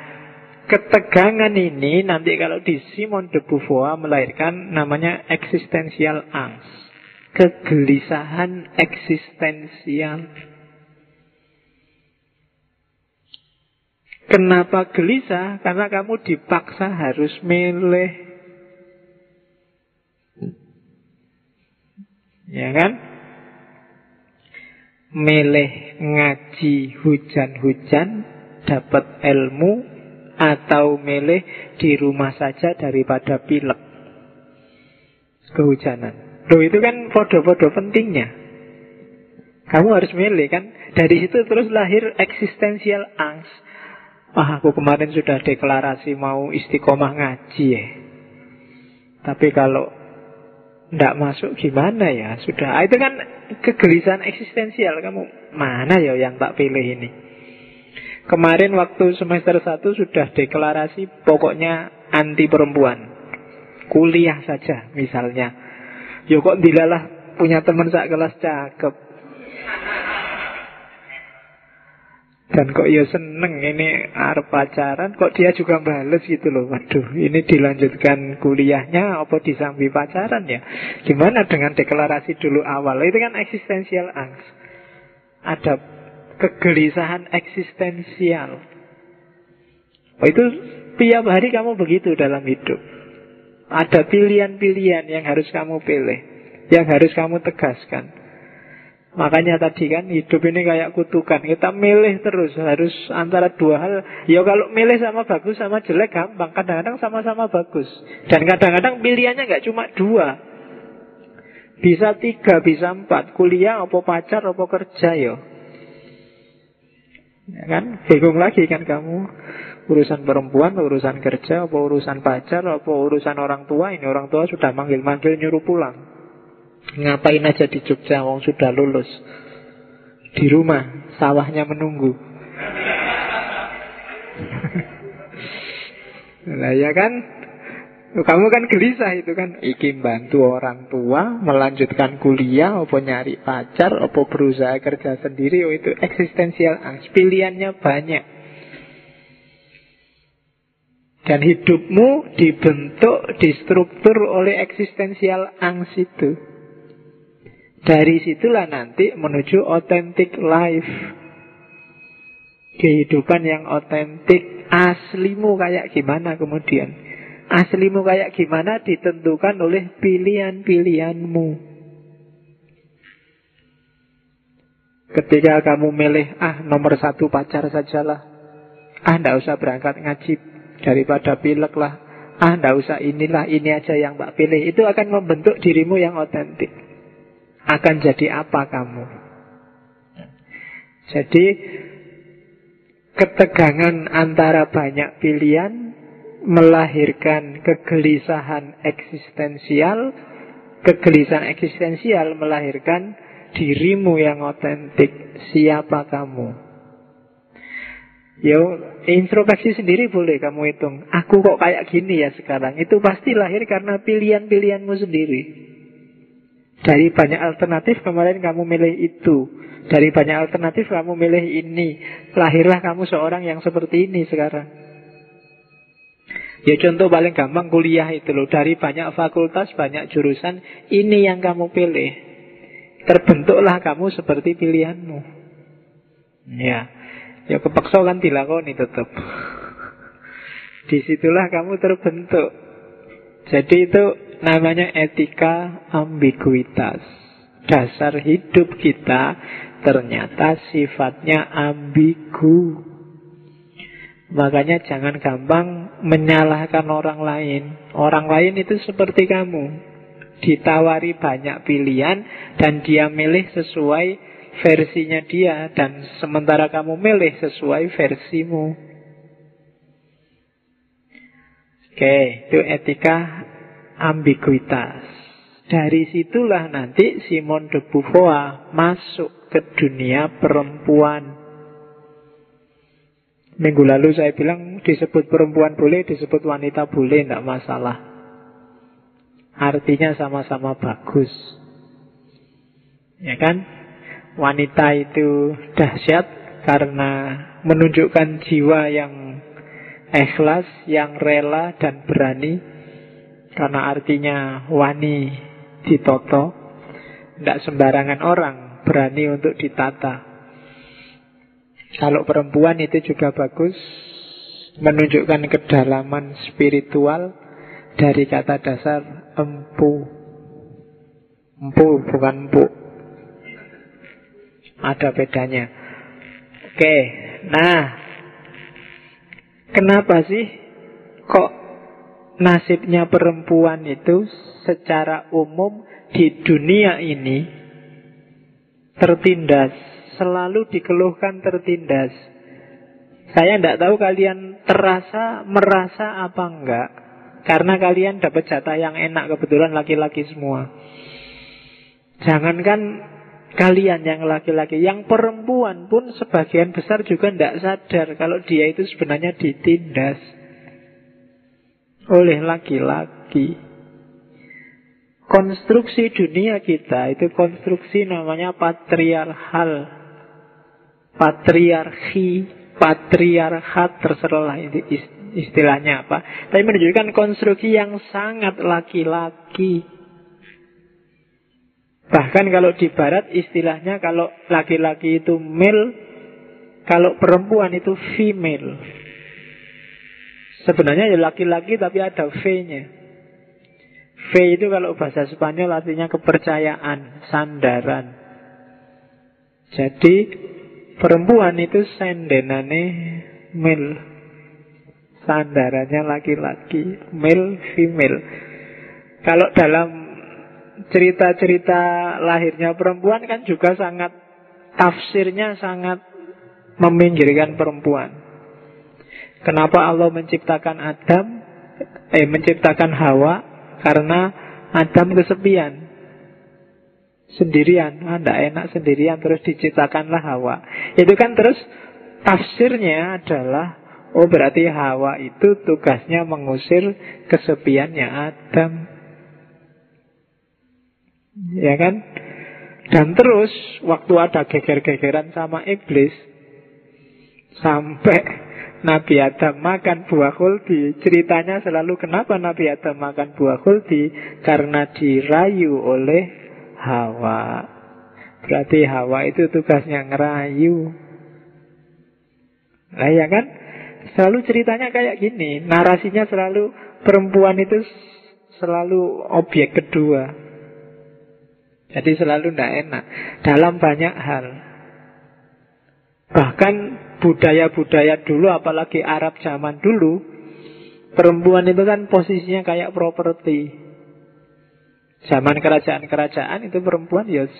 Ketegangan ini nanti kalau di Simon de Beauvoir melahirkan namanya eksistensial angst. Kegelisahan eksistensial. Kenapa gelisah? Karena kamu dipaksa harus milih Ya kan? Milih ngaji hujan-hujan Dapat ilmu Atau milih di rumah saja daripada pilek. Kehujanan. Loh itu kan foto-foto pentingnya. Kamu harus milih kan? Dari situ terus lahir eksistensial angst. Wah aku kemarin sudah deklarasi mau istiqomah ngaji ya. Tapi kalau tidak masuk gimana ya? Sudah, ah, itu kan kegelisahan eksistensial. Kamu mana ya yang tak pilih ini Kemarin waktu semester 1 sudah deklarasi Pokoknya anti perempuan. Kuliah saja misalnya. Yo kok dilalah punya teman sak kelas cakep. Dan kok ya seneng ini arep pacaran Kok dia juga bales gitu loh. Waduh ini dilanjutkan kuliahnya Apa disambi pacaran ya? Gimana dengan deklarasi dulu awal? Itu kan eksistensial angst Ada kegelisahan eksistensial. Oh, Itu tiap hari kamu begitu dalam hidup. Ada pilihan-pilihan yang harus kamu pilih Yang harus kamu tegaskan. Makanya tadi kan hidup ini kayak kutukan. Kita milih terus Harus antara dua hal. Ya kalau milih sama bagus sama jelek gampang. Kadang-kadang sama-sama bagus. Dan kadang-kadang pilihannya nggak cuma dua. Bisa tiga, bisa empat. Kuliah, apa pacar, apa kerja ya Ya kan? Bingung lagi kan kamu? Urusan perempuan, urusan kerja, apa urusan pacar, apa urusan orang tua? Ini orang tua sudah manggil-manggil nyuruh pulang. Ngapain aja di Jogja Wong sudah lulus. Di rumah Sawahnya menunggu. Nah ya kan Kamu kan gelisah itu kan Iki bantu orang tua Melanjutkan kuliah Apa nyari pacar Apa berusaha kerja sendiri Oh itu eksistensial angst Pilihannya banyak dan hidupmu dibentuk, distruktur oleh eksistensial angst itu. Dari situlah nanti menuju authentic life. Kehidupan yang otentik, aslimu kayak gimana kemudian? Aslimu kayak gimana ditentukan oleh pilihan-pilihanmu. Ketika kamu milih, ah nomor satu pacar sajalah. Ah ndak usah berangkat ngaji daripada pilek lah. Ah ndak usah inilah, ini aja yang mbak pilih. Itu akan membentuk dirimu yang otentik akan jadi apa kamu. Jadi ketegangan antara banyak pilihan melahirkan kegelisahan eksistensial, kegelisahan eksistensial melahirkan dirimu yang otentik, siapa kamu. Yo, introspeksi sendiri boleh kamu hitung. Aku kok kayak gini ya sekarang. Itu pasti lahir karena pilihan-pilihanmu sendiri. Dari banyak alternatif kemarin kamu milih itu Dari banyak alternatif kamu milih ini Lahirlah kamu seorang yang seperti ini sekarang Ya contoh paling gampang kuliah itu loh. Dari banyak fakultas, banyak jurusan Ini yang kamu pilih. Terbentuklah kamu seperti pilihanmu. Ya. Ya kepaksa kan dilakoni tetap Di situlah kamu terbentuk. Jadi itu namanya etika ambiguitas. Dasar hidup kita ternyata sifatnya ambigu. Makanya jangan gampang menyalahkan orang lain. Orang lain itu seperti kamu. Ditawari banyak pilihan dan dia milih sesuai versinya dia dan sementara kamu milih sesuai versimu. Oke, itu etika ambiguitas. Dari situlah nanti Simon de Beauvoir masuk ke dunia perempuan. Minggu lalu saya bilang disebut perempuan boleh, disebut wanita boleh, tidak masalah. Artinya sama-sama bagus. Ya kan? Wanita itu dahsyat karena menunjukkan jiwa yang ikhlas, yang rela dan berani karena artinya wani ditoto Tidak sembarangan orang berani untuk ditata Kalau perempuan itu juga bagus Menunjukkan kedalaman spiritual Dari kata dasar empu. Empu bukan empu Ada bedanya. Oke, nah, kenapa sih kok nasibnya perempuan itu secara umum di dunia ini tertindas, selalu dikeluhkan tertindas. Saya tidak tahu kalian terasa, merasa apa enggak. Karena kalian dapat jatah yang enak, kebetulan laki-laki semua. Jangankan kalian yang laki-laki, yang perempuan pun sebagian besar juga tidak sadar kalau dia itu sebenarnya ditindas oleh laki-laki. Konstruksi dunia kita itu konstruksi namanya patriarkal, patriarki, patriarkat terserah istilahnya apa. Tapi menunjukkan konstruksi yang sangat laki-laki. Bahkan kalau di barat istilahnya kalau laki-laki itu male, kalau perempuan itu female. Sebenarnya ya laki-laki tapi ada V-nya. V itu kalau bahasa Spanyol artinya kepercayaan, sandaran. Jadi perempuan itu sendenane mil. Sandarannya laki-laki, mil, female. Kalau dalam cerita-cerita lahirnya perempuan kan juga sangat tafsirnya sangat meminggirkan perempuan. Kenapa Allah menciptakan Adam, eh menciptakan Hawa karena Adam kesepian Sendirian. Ah, enak sendirian Terus diciptakanlah Hawa. Itu kan terus tafsirnya adalah Oh berarti Hawa itu tugasnya mengusir kesepiannya Adam. Ya kan? Dan terus Waktu ada geger-gegeran sama iblis Sampai Nabi Adam makan buah kuldi Ceritanya selalu kenapa Nabi Adam makan buah kuldi Karena dirayu oleh Hawa. Berarti Hawa itu tugasnya ngerayu. Nah ya kan? Selalu ceritanya kayak gini. Narasinya selalu Perempuan itu selalu objek kedua. Jadi selalu tidak enak. Dalam banyak hal. Bahkan budaya-budaya dulu, apalagi Arab zaman dulu, perempuan itu kan posisinya kayak properti. Zaman kerajaan-kerajaan itu perempuan ya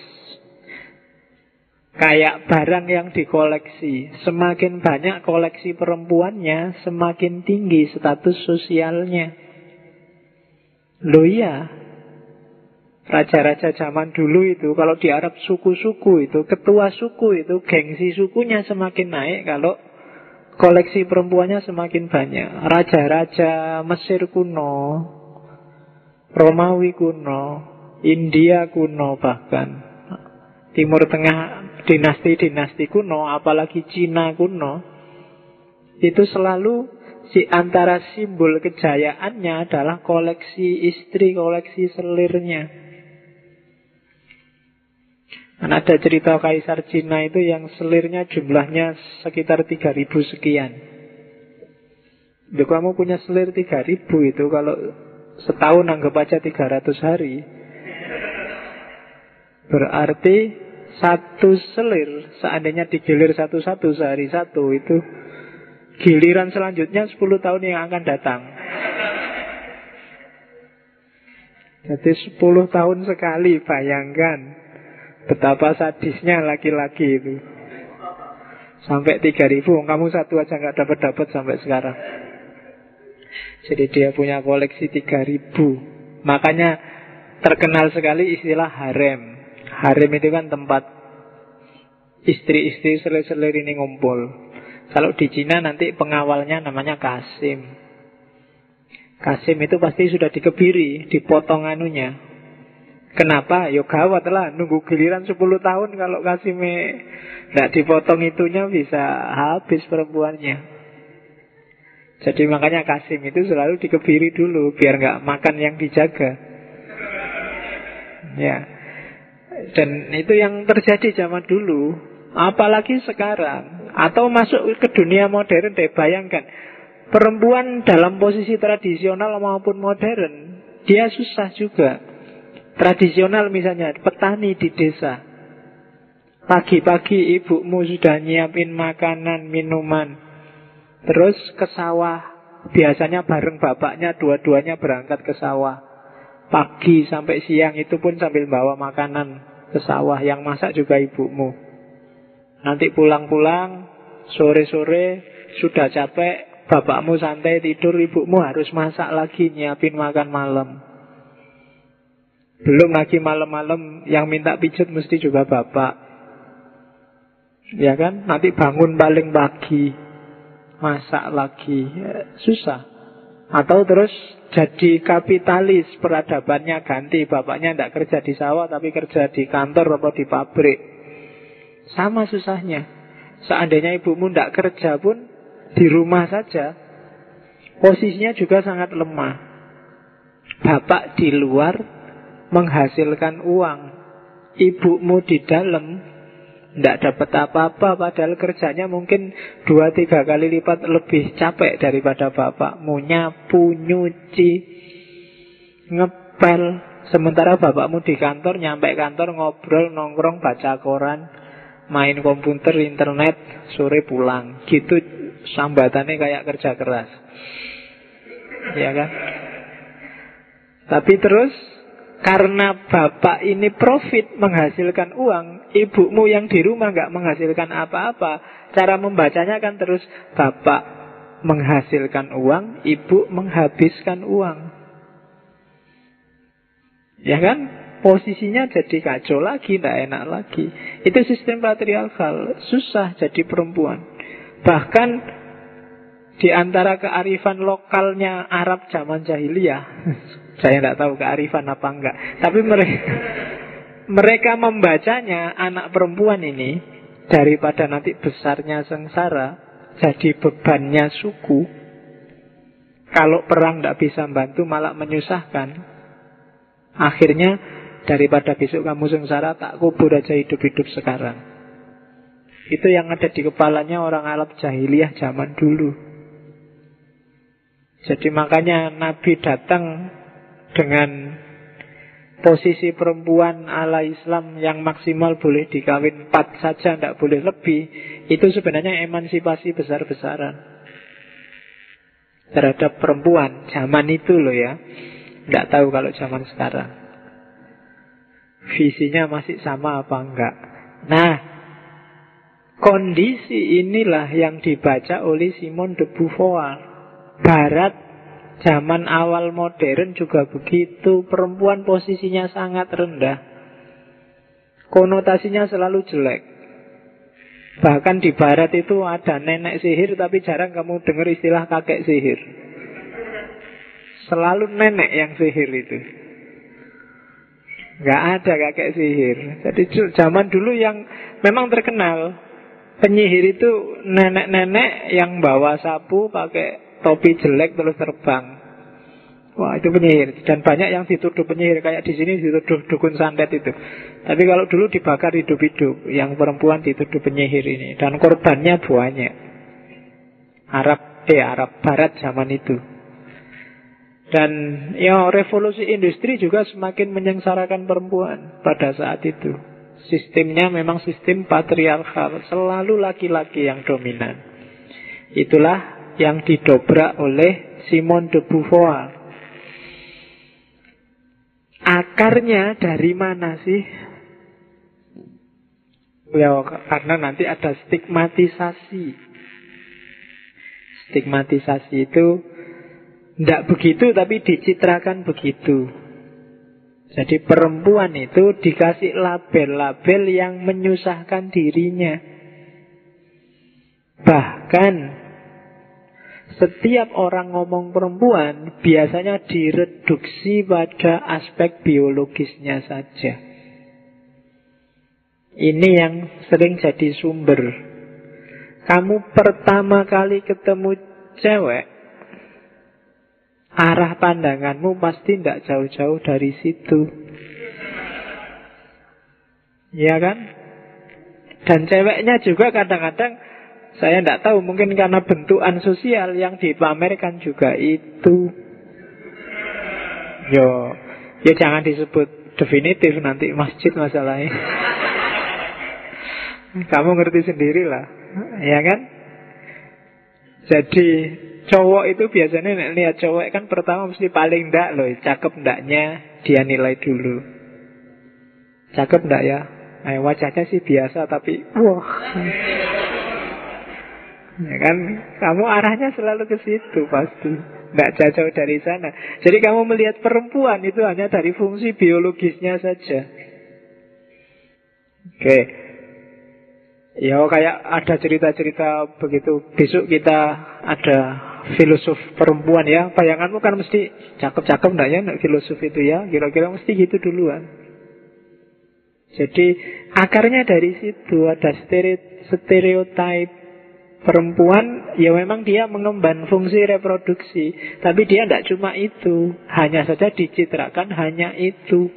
kayak barang yang dikoleksi. Semakin banyak koleksi perempuannya, semakin tinggi status sosialnya. Loh iya, Raja-raja zaman dulu itu Kalau di Arab suku-suku itu Ketua suku itu Gengsi sukunya semakin naik Kalau koleksi perempuannya semakin banyak Raja-raja Mesir kuno Romawi kuno India kuno bahkan Timur Tengah dinasti-dinasti kuno Apalagi Cina kuno Itu selalu si antara simbol kejayaannya adalah koleksi istri, koleksi selirnya. Dan ada cerita Kaisar Cina itu yang selirnya jumlahnya sekitar 3000 sekian. Jadi kamu punya selir 3000 itu kalau setahun anggap aja 300 hari. Berarti satu selir seandainya digilir satu-satu sehari satu itu giliran selanjutnya 10 tahun yang akan datang. Jadi 10 tahun sekali bayangkan Betapa sadisnya laki-laki itu. Sampai 3000, kamu satu aja nggak dapat dapat sampai sekarang. Jadi dia punya koleksi 3000. Makanya terkenal sekali istilah harem. Harem itu kan tempat istri-istri selir-selir ini ngumpul. Kalau di Cina nanti pengawalnya namanya Kasim. Kasim itu pasti sudah dikebiri, dipotong anunya, Kenapa? Yo gawat lah Nunggu giliran 10 tahun Kalau kasih me Nggak dipotong itunya bisa habis perempuannya Jadi makanya Kasim itu selalu dikebiri dulu Biar nggak makan yang dijaga. Ya. Dan itu yang terjadi zaman dulu. Apalagi sekarang. Atau masuk ke dunia modern deh Bayangkan. Perempuan dalam posisi tradisional maupun modern Dia susah juga. Tradisional misalnya petani di desa. Pagi-pagi ibumu sudah nyiapin makanan, minuman. Terus ke sawah. Biasanya bareng bapaknya dua-duanya berangkat ke sawah. Pagi sampai siang itu pun sambil bawa makanan ke sawah. Yang masak juga ibumu. Nanti pulang-pulang, sore-sore sudah capek, bapakmu santai tidur, ibumu harus masak lagi, nyiapin makan malam. Belum lagi malam-malam yang minta pijat mesti juga bapak. Ya kan? Nanti bangun paling pagi Masak lagi ya, Susah. Atau terus jadi kapitalis Peradabannya ganti. Bapaknya tidak kerja di sawah Tapi kerja di kantor atau di pabrik. Sama susahnya. Seandainya ibumu tidak kerja pun Di rumah saja Posisinya juga sangat lemah. Bapak di luar Menghasilkan uang Ibumu di dalam tidak dapat apa-apa padahal kerjanya mungkin dua tiga kali lipat lebih capek daripada bapakmu nyapu, nyuci, ngepel. Sementara bapakmu di kantor, nyampe kantor ngobrol, nongkrong, baca koran, main komputer, internet, sore pulang. Gitu sambatannya kayak kerja keras. Ya kan? Tapi terus karena bapak ini profit menghasilkan uang, ibumu yang di rumah nggak menghasilkan apa-apa. Cara membacanya kan terus bapak menghasilkan uang, ibu menghabiskan uang. Ya kan? Posisinya jadi kacau lagi, tidak enak lagi. Itu sistem patriarkal, susah jadi perempuan. Bahkan di antara kearifan lokalnya Arab zaman jahiliyah Saya tidak tahu kearifan apa enggak. Tapi mereka mereka membacanya anak perempuan ini daripada nanti besarnya sengsara jadi bebannya suku. Kalau perang tidak bisa membantu malah menyusahkan. Akhirnya daripada besok kamu sengsara tak kubur aja hidup-hidup sekarang. Itu yang ada di kepalanya orang Arab jahiliyah zaman dulu. Jadi makanya Nabi datang dengan posisi perempuan ala Islam yang maksimal boleh dikawin empat saja, tidak boleh lebih, itu sebenarnya emansipasi besar-besaran terhadap perempuan zaman itu loh ya. Tidak tahu kalau zaman sekarang. Visinya masih sama apa enggak. Nah, kondisi inilah yang dibaca oleh Simon de Beauvoir. Barat Zaman awal modern juga begitu. Perempuan posisinya sangat rendah. Konotasinya selalu jelek. Bahkan di barat itu ada nenek sihir Tapi jarang kamu dengar istilah kakek sihir. Selalu nenek yang sihir itu. Gak ada kakek sihir. Jadi zaman dulu yang memang terkenal Penyihir itu nenek-nenek yang bawa sapu pakai topi jelek terus terbang. Wah itu penyihir dan banyak yang dituduh penyihir kayak di sini dituduh dukun santet itu. Tapi kalau dulu dibakar hidup-hidup, yang perempuan dituduh penyihir ini dan korbannya banyak. Arab eh Arab Barat zaman itu. Dan ya revolusi industri juga semakin menyengsarakan perempuan pada saat itu. Sistemnya memang sistem patriarkal, selalu laki-laki yang dominan. Itulah yang didobrak oleh Simon de Beauvoir. Akarnya dari mana sih? Ya, karena nanti ada stigmatisasi. Stigmatisasi itu tidak begitu tapi dicitrakan begitu. Jadi perempuan itu dikasih label-label yang menyusahkan dirinya. Bahkan setiap orang ngomong perempuan biasanya direduksi pada aspek biologisnya saja. Ini yang sering jadi sumber. Kamu pertama kali ketemu cewek, arah pandanganmu pasti tidak jauh-jauh dari situ. Ya kan? Dan ceweknya juga kadang-kadang saya tidak tahu, mungkin karena bentukan sosial yang dipamerkan juga itu. Yo, ya jangan disebut definitif nanti masjid masalahnya. Kamu ngerti sendiri lah, ya kan? Jadi cowok itu biasanya lihat cowok kan pertama mesti paling ndak loh, cakep ndaknya dia nilai dulu. Cakep ndak ya? Eh, wajahnya sih biasa tapi wah. Ya kan, kamu arahnya selalu ke situ pasti. Tidak jauh-jauh dari sana. Jadi kamu melihat perempuan itu hanya dari fungsi biologisnya saja. Oke. Ya kayak ada cerita-cerita begitu. Besok kita ada filosof perempuan ya. Bayanganmu kan mesti cakep-cakep enggak ya filosof itu ya. Kira-kira mesti gitu duluan. Jadi akarnya dari situ ada stereotip Perempuan ya memang dia mengemban fungsi reproduksi Tapi dia tidak cuma itu Hanya saja dicitrakan hanya itu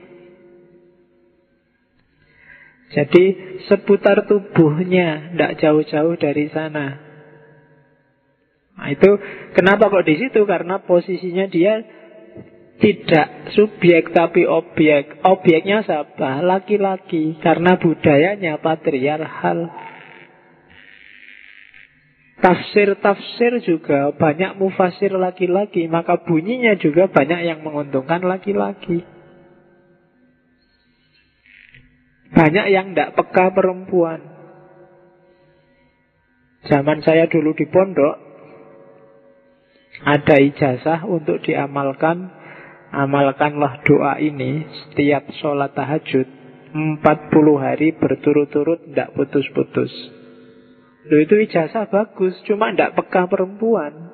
Jadi seputar tubuhnya Tidak jauh-jauh dari sana Nah itu kenapa kok di situ? Karena posisinya dia tidak subjek tapi objek. Objeknya siapa? Laki-laki. Karena budayanya patriarkal. Tafsir-tafsir juga banyak mufasir laki-laki, maka bunyinya juga banyak yang menguntungkan laki-laki. Banyak yang tidak peka perempuan. Zaman saya dulu di pondok, ada ijazah untuk diamalkan. Amalkanlah doa ini setiap sholat tahajud 40 hari berturut-turut tidak putus-putus. Loh itu ijazah bagus, cuma tidak peka perempuan.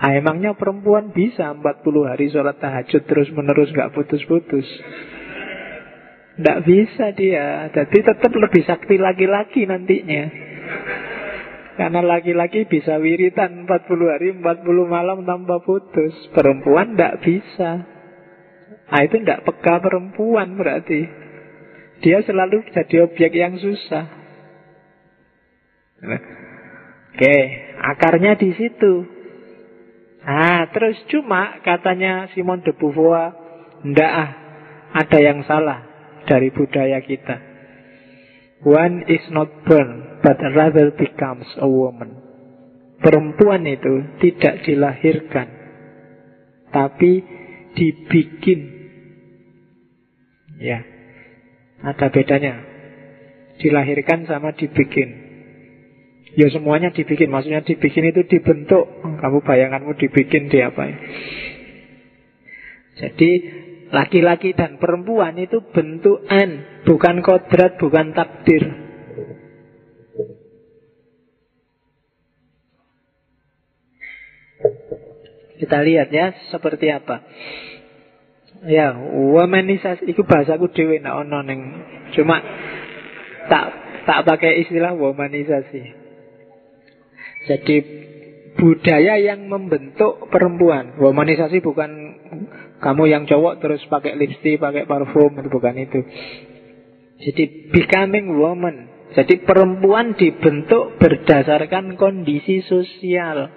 Ah, emangnya perempuan bisa 40 hari sholat tahajud terus menerus nggak putus-putus? Tidak bisa dia, jadi tetap lebih sakti laki-laki nantinya. Karena laki-laki bisa wiritan 40 hari, 40 malam tanpa putus. Perempuan tidak bisa. Nah itu tidak peka perempuan berarti. Dia selalu jadi objek yang susah. Oke, akarnya di situ. Nah, terus cuma katanya Simon de Beauvoir, ndak ah, ada yang salah dari budaya kita. One is not born, but rather becomes a woman. Perempuan itu tidak dilahirkan, tapi dibikin. Ya, ada bedanya. Dilahirkan sama dibikin. Ya semuanya dibikin, maksudnya dibikin itu dibentuk. Kamu bayanganmu dibikin di apa? Jadi laki-laki dan perempuan itu bentukan, bukan kodrat, bukan takdir. Kita lihat ya seperti apa. Ya, womanisasi itu bahasaku dewe nak ono cuma tak tak pakai istilah womanisasi. Jadi budaya yang membentuk perempuan. Womanisasi bukan kamu yang cowok terus pakai lipstick, pakai parfum, bukan itu. Jadi becoming woman. Jadi perempuan dibentuk berdasarkan kondisi sosial.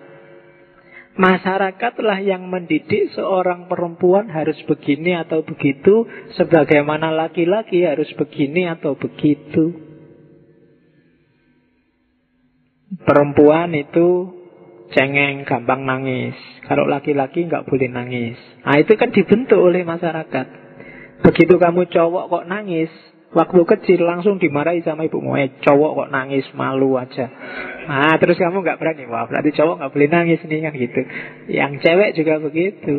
Masyarakatlah yang mendidik seorang perempuan harus begini atau begitu, sebagaimana laki-laki harus begini atau begitu. Perempuan itu cengeng, gampang nangis. Kalau laki-laki nggak boleh nangis. Nah itu kan dibentuk oleh masyarakat. Begitu kamu cowok kok nangis, waktu kecil langsung dimarahi sama ibu Eh cowok kok nangis, malu aja. Nah terus kamu nggak berani. Wah berarti cowok nggak boleh nangis nih kan gitu. Yang cewek juga begitu.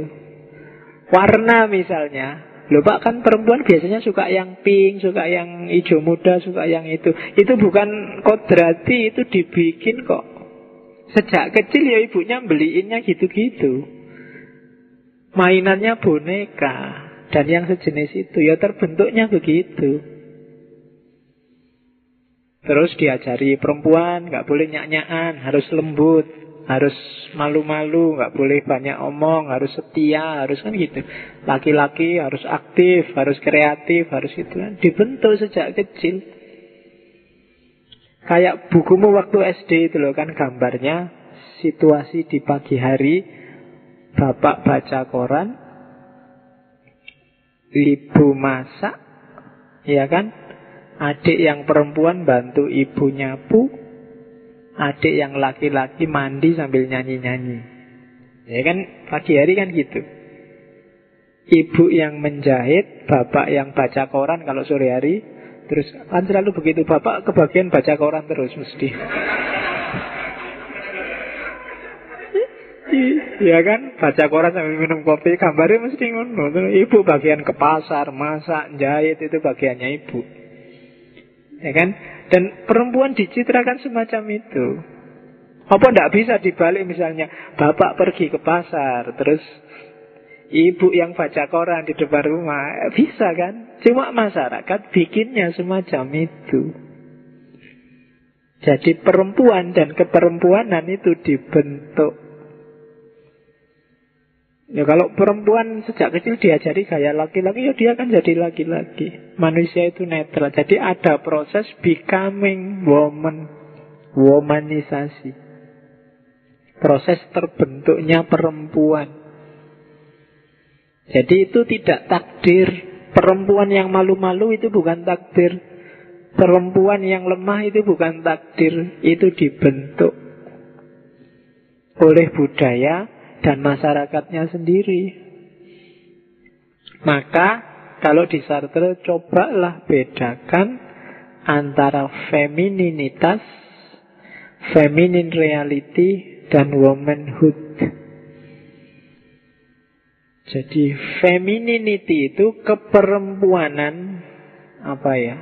Warna misalnya, Loh pak kan perempuan biasanya suka yang pink, suka yang hijau muda, suka yang itu. Itu bukan kodrati, itu dibikin kok. Sejak kecil ya ibunya beliinnya gitu-gitu. Mainannya boneka dan yang sejenis itu ya terbentuknya begitu. Terus diajari perempuan nggak boleh nyak-nyakan, harus lembut harus malu-malu, nggak boleh banyak omong, harus setia, harus kan gitu. Laki-laki harus aktif, harus kreatif, harus itu kan dibentuk sejak kecil. Kayak bukumu waktu SD itu loh kan gambarnya situasi di pagi hari, bapak baca koran, ibu masak, ya kan? Adik yang perempuan bantu ibu nyapu, adik yang laki-laki mandi sambil nyanyi-nyanyi. Ya kan pagi hari kan gitu. Ibu yang menjahit, bapak yang baca koran kalau sore hari, terus kan selalu begitu bapak kebagian baca koran terus mesti. Ya kan, baca koran sambil minum kopi, gambarnya mesti ngono. Ibu bagian ke pasar, masak, jahit itu bagiannya ibu. Ya kan? Dan perempuan dicitrakan semacam itu. Apa tidak bisa dibalik misalnya bapak pergi ke pasar, terus ibu yang baca koran di depan rumah, bisa kan? Cuma masyarakat bikinnya semacam itu. Jadi perempuan dan keperempuanan itu dibentuk Ya kalau perempuan sejak kecil diajari gaya laki-laki ya dia akan jadi laki-laki. Manusia itu netral. Jadi ada proses becoming woman, womanisasi. Proses terbentuknya perempuan. Jadi itu tidak takdir. Perempuan yang malu-malu itu bukan takdir. Perempuan yang lemah itu bukan takdir. Itu dibentuk oleh budaya dan masyarakatnya sendiri. Maka kalau di Sartre cobalah bedakan antara femininitas, feminine reality, dan womanhood. Jadi femininity itu keperempuanan apa ya?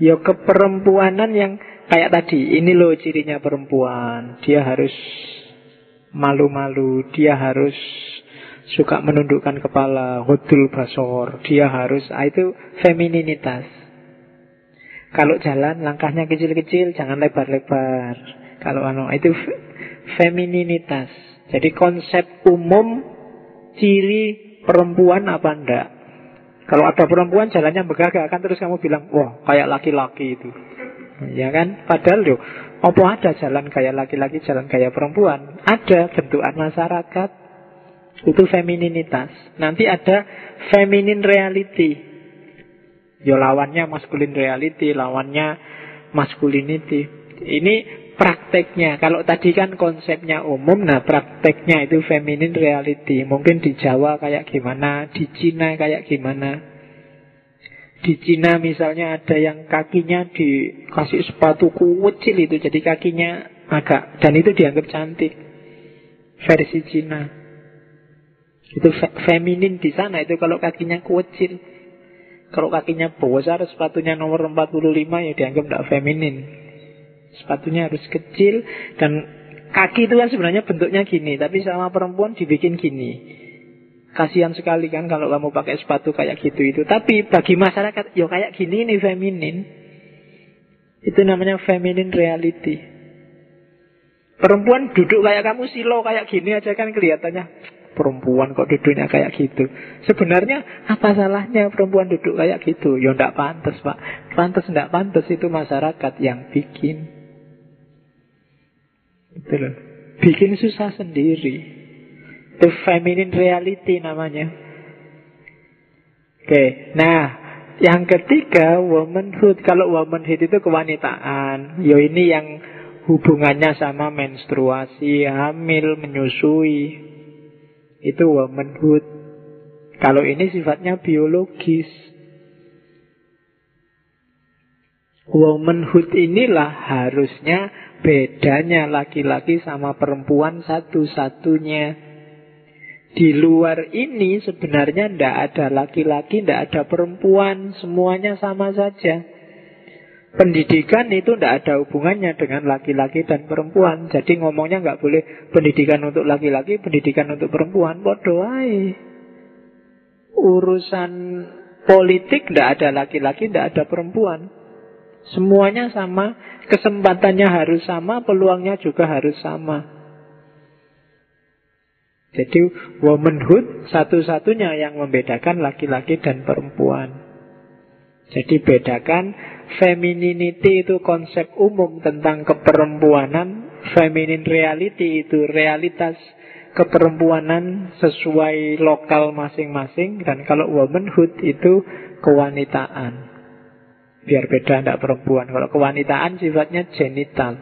Ya keperempuanan yang kayak tadi, ini loh cirinya perempuan. Dia harus malu-malu, dia harus suka menundukkan kepala, hodul basor, dia harus, ah, itu femininitas. Kalau jalan langkahnya kecil-kecil, jangan lebar-lebar. Kalau anu itu femininitas. Jadi konsep umum ciri perempuan apa enggak? Kalau ada perempuan jalannya begagak kan terus kamu bilang, wah kayak laki-laki itu. Ya kan? Padahal loh, apa ada jalan kayak laki-laki, jalan kayak perempuan? Ada bentukan masyarakat. Itu femininitas. Nanti ada feminin reality. Ya lawannya maskulin reality, lawannya masculinity. Ini prakteknya. Kalau tadi kan konsepnya umum, nah prakteknya itu feminin reality. Mungkin di Jawa kayak gimana, di Cina kayak gimana. Di Cina misalnya ada yang kakinya dikasih sepatu kecil itu jadi kakinya agak dan itu dianggap cantik versi Cina. Itu fe feminin di sana itu kalau kakinya kecil. Kalau kakinya besar sepatunya nomor 45 ya dianggap tidak feminin. Sepatunya harus kecil dan kaki itu kan sebenarnya bentuknya gini, tapi sama perempuan dibikin gini. Kasihan sekali kan kalau kamu pakai sepatu kayak gitu itu. Tapi bagi masyarakat, yo kayak gini nih feminin. Itu namanya feminin reality. Perempuan duduk kayak kamu silo kayak gini aja kan kelihatannya perempuan kok duduknya kayak gitu. Sebenarnya apa salahnya perempuan duduk kayak gitu? Ya ndak pantas, Pak. Pantas ndak pantas itu masyarakat yang bikin. Itu loh. Bikin susah sendiri. Itu feminine reality namanya. Oke, nah yang ketiga womanhood. Kalau womanhood itu kewanitaan. Yo ini yang hubungannya sama menstruasi, hamil, menyusui. Itu womanhood. Kalau ini sifatnya biologis. Womanhood inilah harusnya bedanya laki-laki sama perempuan satu-satunya. Di luar ini sebenarnya tidak ada laki-laki, tidak ada perempuan, semuanya sama saja. Pendidikan itu tidak ada hubungannya dengan laki-laki dan perempuan. Jadi ngomongnya nggak boleh pendidikan untuk laki-laki, pendidikan untuk perempuan. Bodoh Urusan politik tidak ada laki-laki, tidak ada perempuan. Semuanya sama, kesempatannya harus sama, peluangnya juga harus sama. Jadi womanhood satu-satunya yang membedakan laki-laki dan perempuan. Jadi bedakan femininity itu konsep umum tentang keperempuanan, feminine reality itu realitas keperempuanan sesuai lokal masing-masing dan kalau womanhood itu kewanitaan. Biar beda tidak perempuan. Kalau kewanitaan sifatnya genital.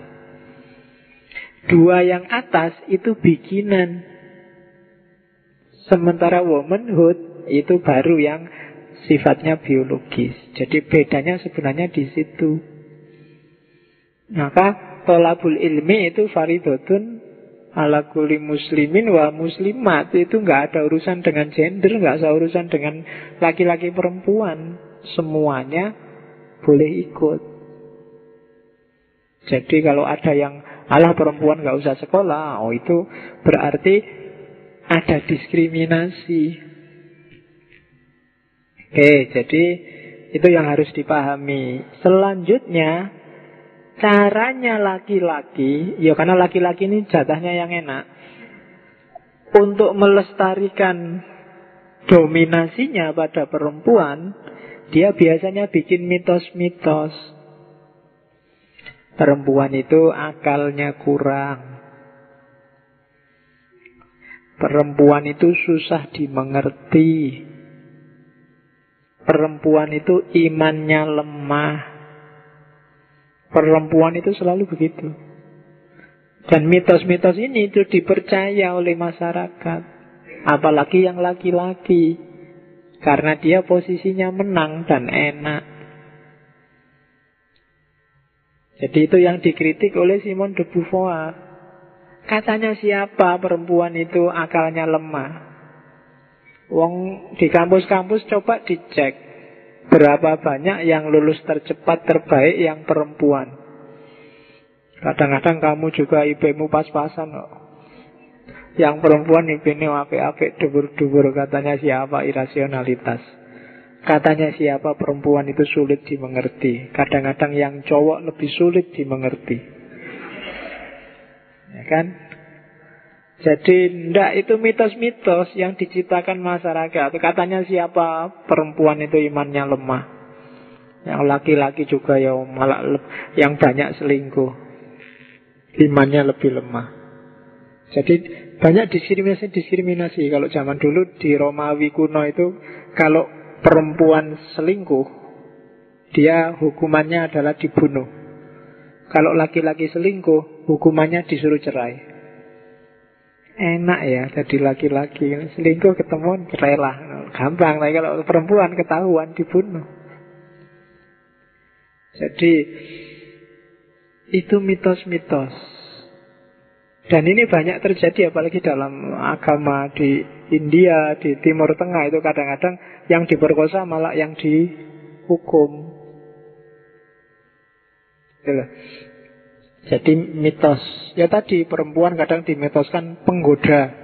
Dua yang atas itu bikinan. Sementara womanhood itu baru yang sifatnya biologis. Jadi bedanya sebenarnya di situ. Maka tolabul ilmi itu faridotun ala kuli muslimin wa muslimat itu nggak ada urusan dengan gender, nggak ada urusan dengan laki-laki perempuan. Semuanya boleh ikut. Jadi kalau ada yang Allah perempuan nggak usah sekolah, oh itu berarti ada diskriminasi. Oke, jadi itu yang harus dipahami. Selanjutnya, caranya laki-laki, ya karena laki-laki ini jatahnya yang enak, untuk melestarikan dominasinya pada perempuan, dia biasanya bikin mitos-mitos. Perempuan itu akalnya kurang. Perempuan itu susah dimengerti. Perempuan itu imannya lemah. Perempuan itu selalu begitu. Dan mitos-mitos ini itu dipercaya oleh masyarakat. Apalagi yang laki-laki. Karena dia posisinya menang dan enak. Jadi itu yang dikritik oleh Simon de Beauvoir. Katanya siapa perempuan itu akalnya lemah? Wong di kampus-kampus coba dicek berapa banyak yang lulus tercepat terbaik yang perempuan. Kadang-kadang kamu juga IP-mu pas-pasan kok. Yang perempuan IP-nya apik-apik dubur-dubur katanya siapa irasionalitas. Katanya siapa perempuan itu sulit dimengerti. Kadang-kadang yang cowok lebih sulit dimengerti. Ya kan? Jadi ndak itu mitos-mitos yang diciptakan masyarakat. Katanya siapa perempuan itu imannya lemah. Yang laki-laki juga ya malah yang banyak selingkuh. Imannya lebih lemah. Jadi banyak diskriminasi-diskriminasi. Kalau zaman dulu di Romawi kuno itu kalau perempuan selingkuh dia hukumannya adalah dibunuh. Kalau laki-laki selingkuh hukumannya disuruh cerai. Enak ya jadi laki-laki. Selingkuh ketemu rela Gampang Tapi kalau perempuan ketahuan dibunuh. Jadi Itu mitos-mitos. Dan ini banyak terjadi Apalagi dalam agama di India Di Timur Tengah itu kadang-kadang Yang diperkosa malah yang dihukum jadi mitos. Ya tadi perempuan kadang dimitoskan penggoda.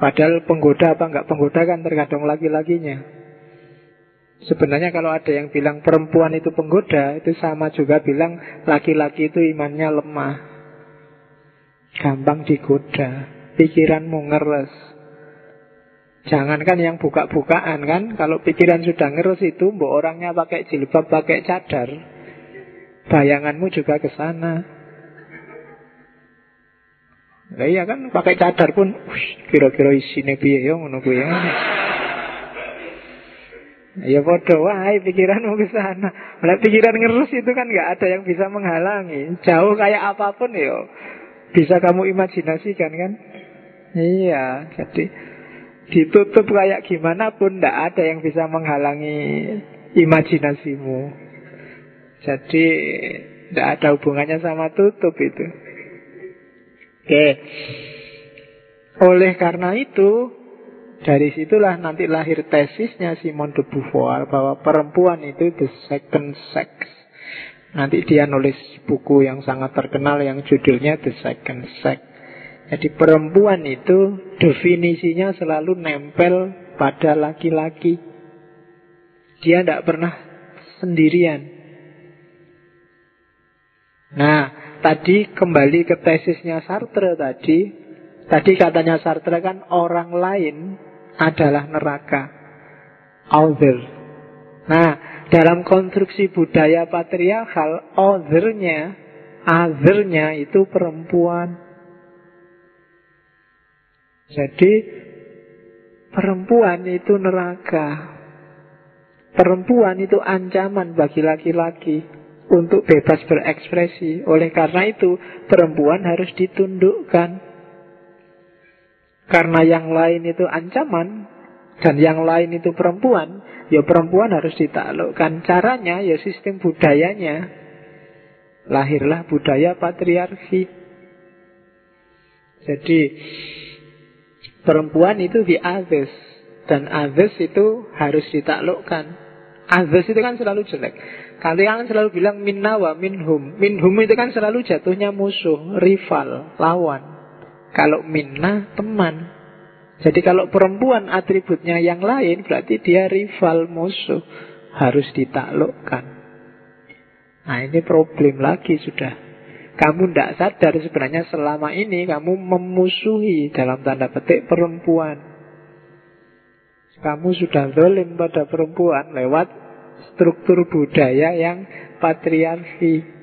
Padahal penggoda apa enggak penggoda kan tergantung laki-lakinya. Sebenarnya kalau ada yang bilang perempuan itu penggoda, itu sama juga bilang laki-laki itu imannya lemah. Gampang digoda, pikiranmu ngeres. Jangankan yang buka-bukaan kan, kalau pikiran sudah ngeres itu, mbok orangnya pakai jilbab, pakai cadar, bayanganmu juga ke sana. Nah, iya kan pakai cadar pun kira-kira isine piye yo ngono kuwi ya. Ya bodoh, wahai pikiranmu ke sana. Pikiran ngerus itu kan nggak ada yang bisa menghalangi. Jauh kayak apa pun yo, bisa kamu imajinasikan kan? Iya, jadi ditutup kayak gimana pun nggak ada yang bisa menghalangi imajinasimu. Jadi tidak ada hubungannya sama tutup itu. Oke. Oleh karena itu, dari situlah nanti lahir tesisnya Simon de Beauvoir bahwa perempuan itu the second sex. Nanti dia nulis buku yang sangat terkenal yang judulnya The Second Sex. Jadi perempuan itu definisinya selalu nempel pada laki-laki. Dia tidak pernah sendirian. Nah, tadi kembali ke tesisnya Sartre tadi. Tadi katanya Sartre kan orang lain adalah neraka. Other. Nah, dalam konstruksi budaya patriarkal, othernya, othernya itu perempuan. Jadi, perempuan itu neraka. Perempuan itu ancaman bagi laki-laki untuk bebas berekspresi. Oleh karena itu, perempuan harus ditundukkan. Karena yang lain itu ancaman, dan yang lain itu perempuan, ya perempuan harus ditaklukkan. Caranya ya sistem budayanya. Lahirlah budaya patriarki. Jadi perempuan itu di others dan others itu harus ditaklukkan. Others itu kan selalu jelek. Kalian selalu bilang minna wa minhum. Minhum itu kan selalu jatuhnya musuh, rival, lawan. Kalau minna, teman. Jadi kalau perempuan atributnya yang lain, berarti dia rival, musuh. Harus ditaklukkan. Nah ini problem lagi sudah. Kamu tidak sadar sebenarnya selama ini kamu memusuhi dalam tanda petik perempuan. Kamu sudah zalim pada perempuan lewat struktur budaya yang patriarki.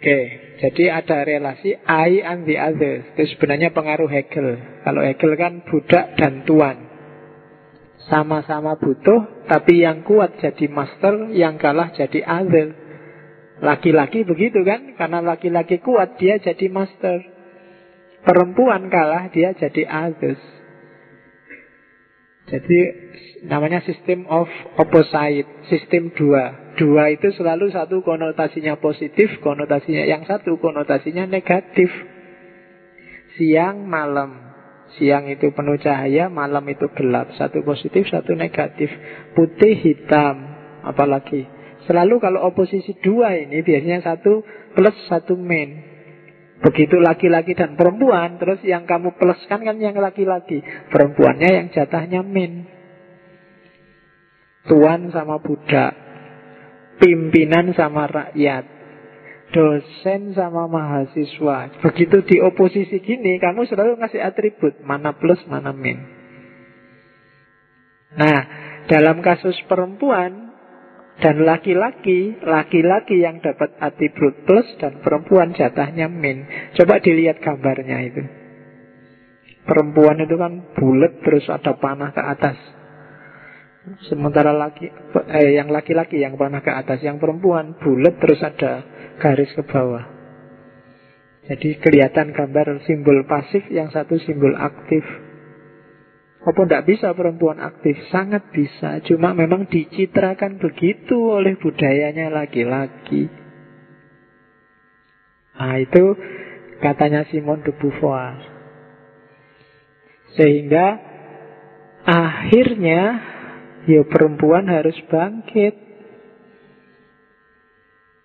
Oke, jadi ada relasi I and the others. Itu sebenarnya pengaruh Hegel. Kalau Hegel kan budak dan tuan. Sama-sama butuh, tapi yang kuat jadi master, yang kalah jadi other. Laki-laki begitu kan? Karena laki-laki kuat, dia jadi master. Perempuan kalah, dia jadi others. Jadi namanya sistem of opposite, sistem dua. Dua itu selalu satu konotasinya positif, konotasinya yang satu konotasinya negatif. Siang, malam. Siang itu penuh cahaya, malam itu gelap. Satu positif, satu negatif. Putih, hitam, apalagi. Selalu kalau oposisi dua ini biasanya satu plus, satu min. Begitu laki-laki dan perempuan, terus yang kamu pluskan kan yang laki-laki. Perempuannya yang jatahnya min. Tuan sama budak. Pimpinan sama rakyat. Dosen sama mahasiswa. Begitu di oposisi gini, kamu selalu ngasih atribut. Mana plus, mana min. Nah, dalam kasus perempuan, dan laki-laki, laki-laki yang dapat atribut plus dan perempuan jatahnya min. Coba dilihat gambarnya itu. Perempuan itu kan bulat terus ada panah ke atas. Sementara laki eh, yang laki-laki yang panah ke atas, yang perempuan bulat terus ada garis ke bawah. Jadi kelihatan gambar simbol pasif, yang satu simbol aktif. Apa tidak bisa perempuan aktif? Sangat bisa. Cuma memang dicitrakan begitu oleh budayanya laki-laki. Nah itu katanya Simon de Beauvoir. Sehingga akhirnya ya perempuan harus bangkit.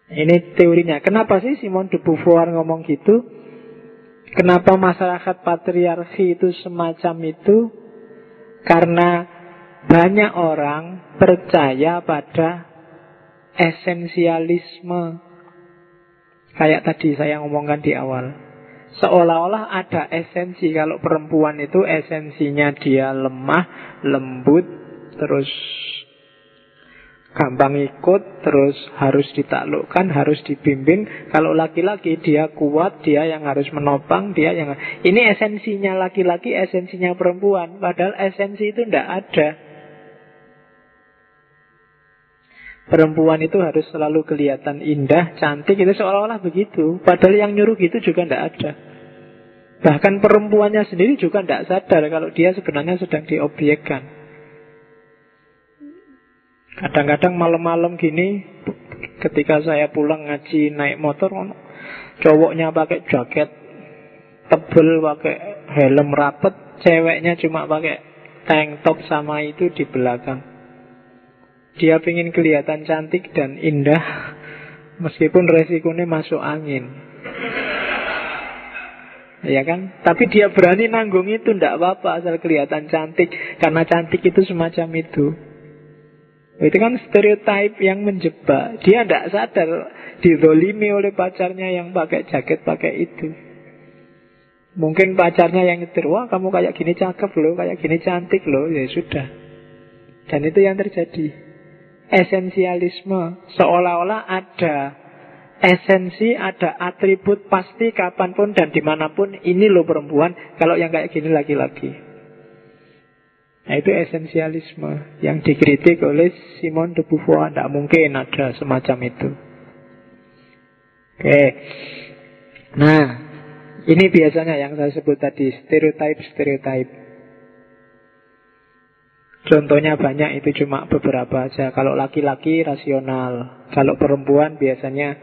Ini teorinya. Kenapa sih Simon de Beauvoir ngomong gitu? Kenapa masyarakat patriarki itu semacam itu? Karena banyak orang percaya pada esensialisme. Kayak tadi saya ngomongkan di awal. Seolah-olah ada esensi Kalau perempuan itu esensinya dia lemah, lembut Terus gampang ikut, terus harus ditaklukkan, harus dibimbing. Kalau laki-laki dia kuat, dia yang harus menopang, dia yang ini esensinya laki-laki, esensinya perempuan. Padahal esensi itu tidak ada. Perempuan itu harus selalu kelihatan indah, cantik, itu seolah-olah begitu. Padahal yang nyuruh gitu juga tidak ada. Bahkan perempuannya sendiri juga tidak sadar kalau dia sebenarnya sedang diobjekkan. Kadang-kadang malam-malam gini Ketika saya pulang ngaji naik motor Cowoknya pakai jaket Tebel pakai helm rapet Ceweknya cuma pakai tank top sama itu di belakang. Dia ingin kelihatan cantik dan indah Meskipun resikonya masuk angin. Ya kan? Tapi dia berani nanggung itu Tidak apa-apa asal kelihatan cantik. Karena cantik itu semacam itu itu kan stereotip yang menjebak. Dia tidak sadar didolimi oleh pacarnya yang pakai jaket pakai itu. Mungkin pacarnya yang nyetir, wah kamu kayak gini cakep loh, kayak gini cantik loh, ya sudah. Dan itu yang terjadi. Esensialisme, seolah-olah ada esensi, ada atribut pasti kapan pun dan di mana pun ini loh perempuan, kalau yang kayak gini laki-laki. Nah, itu esensialisme yang dikritik oleh Simon de Beauvoir. Tidak mungkin ada semacam itu. Oke. Nah, ini biasanya yang saya sebut tadi, stereotype-stereotype. Contohnya banyak, itu cuma beberapa aja. Kalau laki-laki rasional, kalau perempuan biasanya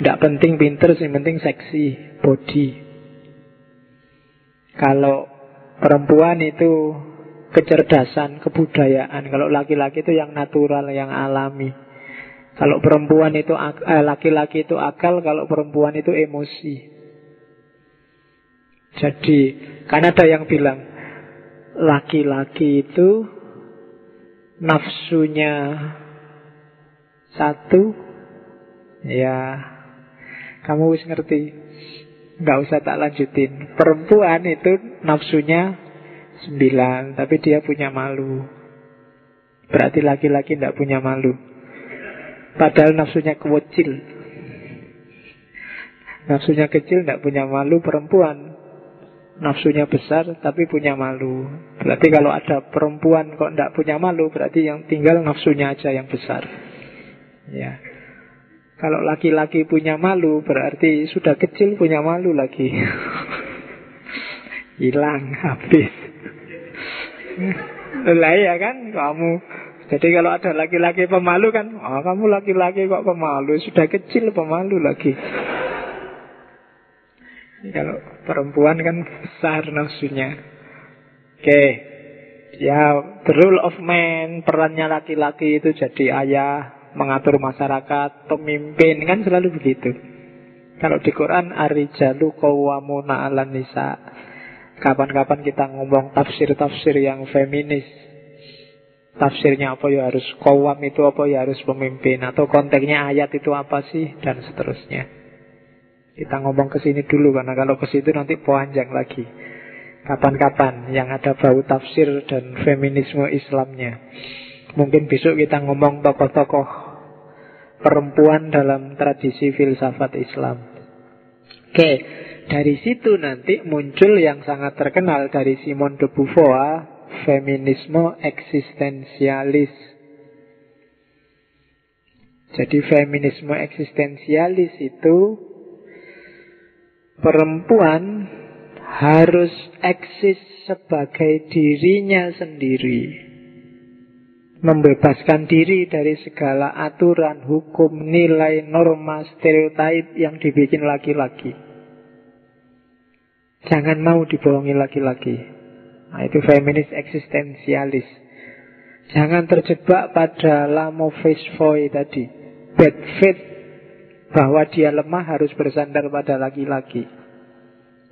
tidak penting pinter, yang penting seksi, body. Kalau perempuan itu kecerdasan, kebudayaan. Kalau laki-laki itu yang natural, yang alami. Kalau perempuan itu eh, laki-laki itu akal, kalau perempuan itu emosi. Jadi, kan ada yang bilang laki-laki itu nafsunya satu, ya kamu wis ngerti. Nggak usah tak lanjutin. Perempuan itu nafsunya Sembilan, tapi dia punya malu. Berarti laki-laki tidak punya malu. Padahal nafsunya kecil. Nafsunya kecil tidak punya malu perempuan. Nafsunya besar tapi punya malu. Berarti kalau ada perempuan kok tidak punya malu, berarti yang tinggal nafsunya aja yang besar. Ya. Kalau laki-laki punya malu, berarti sudah kecil punya malu lagi. Hilang, habis. Lah ya kan kamu. Jadi kalau ada laki-laki pemalu kan, oh kamu laki-laki kok pemalu, sudah kecil pemalu lagi. Kalau perempuan kan besar nafsunya. Oke. Ya, the rule of man, perannya laki-laki itu jadi ayah, mengatur masyarakat, pemimpin, kan selalu begitu. Kalau di Quran, Arijalu kawamuna ala nisa. Kapan-kapan kita ngomong tafsir-tafsir yang feminis. Tafsirnya apa ya harus kawam itu apa ya harus pemimpin? Atau konteksnya ayat itu apa sih? Dan seterusnya. Kita ngomong ke sini dulu Karena kalau ke situ nanti panjang lagi. Kapan-kapan yang ada bau tafsir dan feminisme Islamnya. Mungkin besok kita ngomong tokoh-tokoh perempuan dalam tradisi filsafat Islam. Oke, dari situ nanti muncul yang sangat terkenal dari Simon de Beauvoir, feminisme eksistensialis. Jadi feminisme eksistensialis itu perempuan harus eksis sebagai dirinya sendiri. Membebaskan diri dari segala aturan, hukum, nilai, norma, stereotip yang dibikin laki-laki. Jangan mau dibohongi laki-laki. Nah, itu feminis eksistensialis. Jangan terjebak pada lamo face boy tadi. Bad fit bahwa dia lemah harus bersandar pada laki-laki.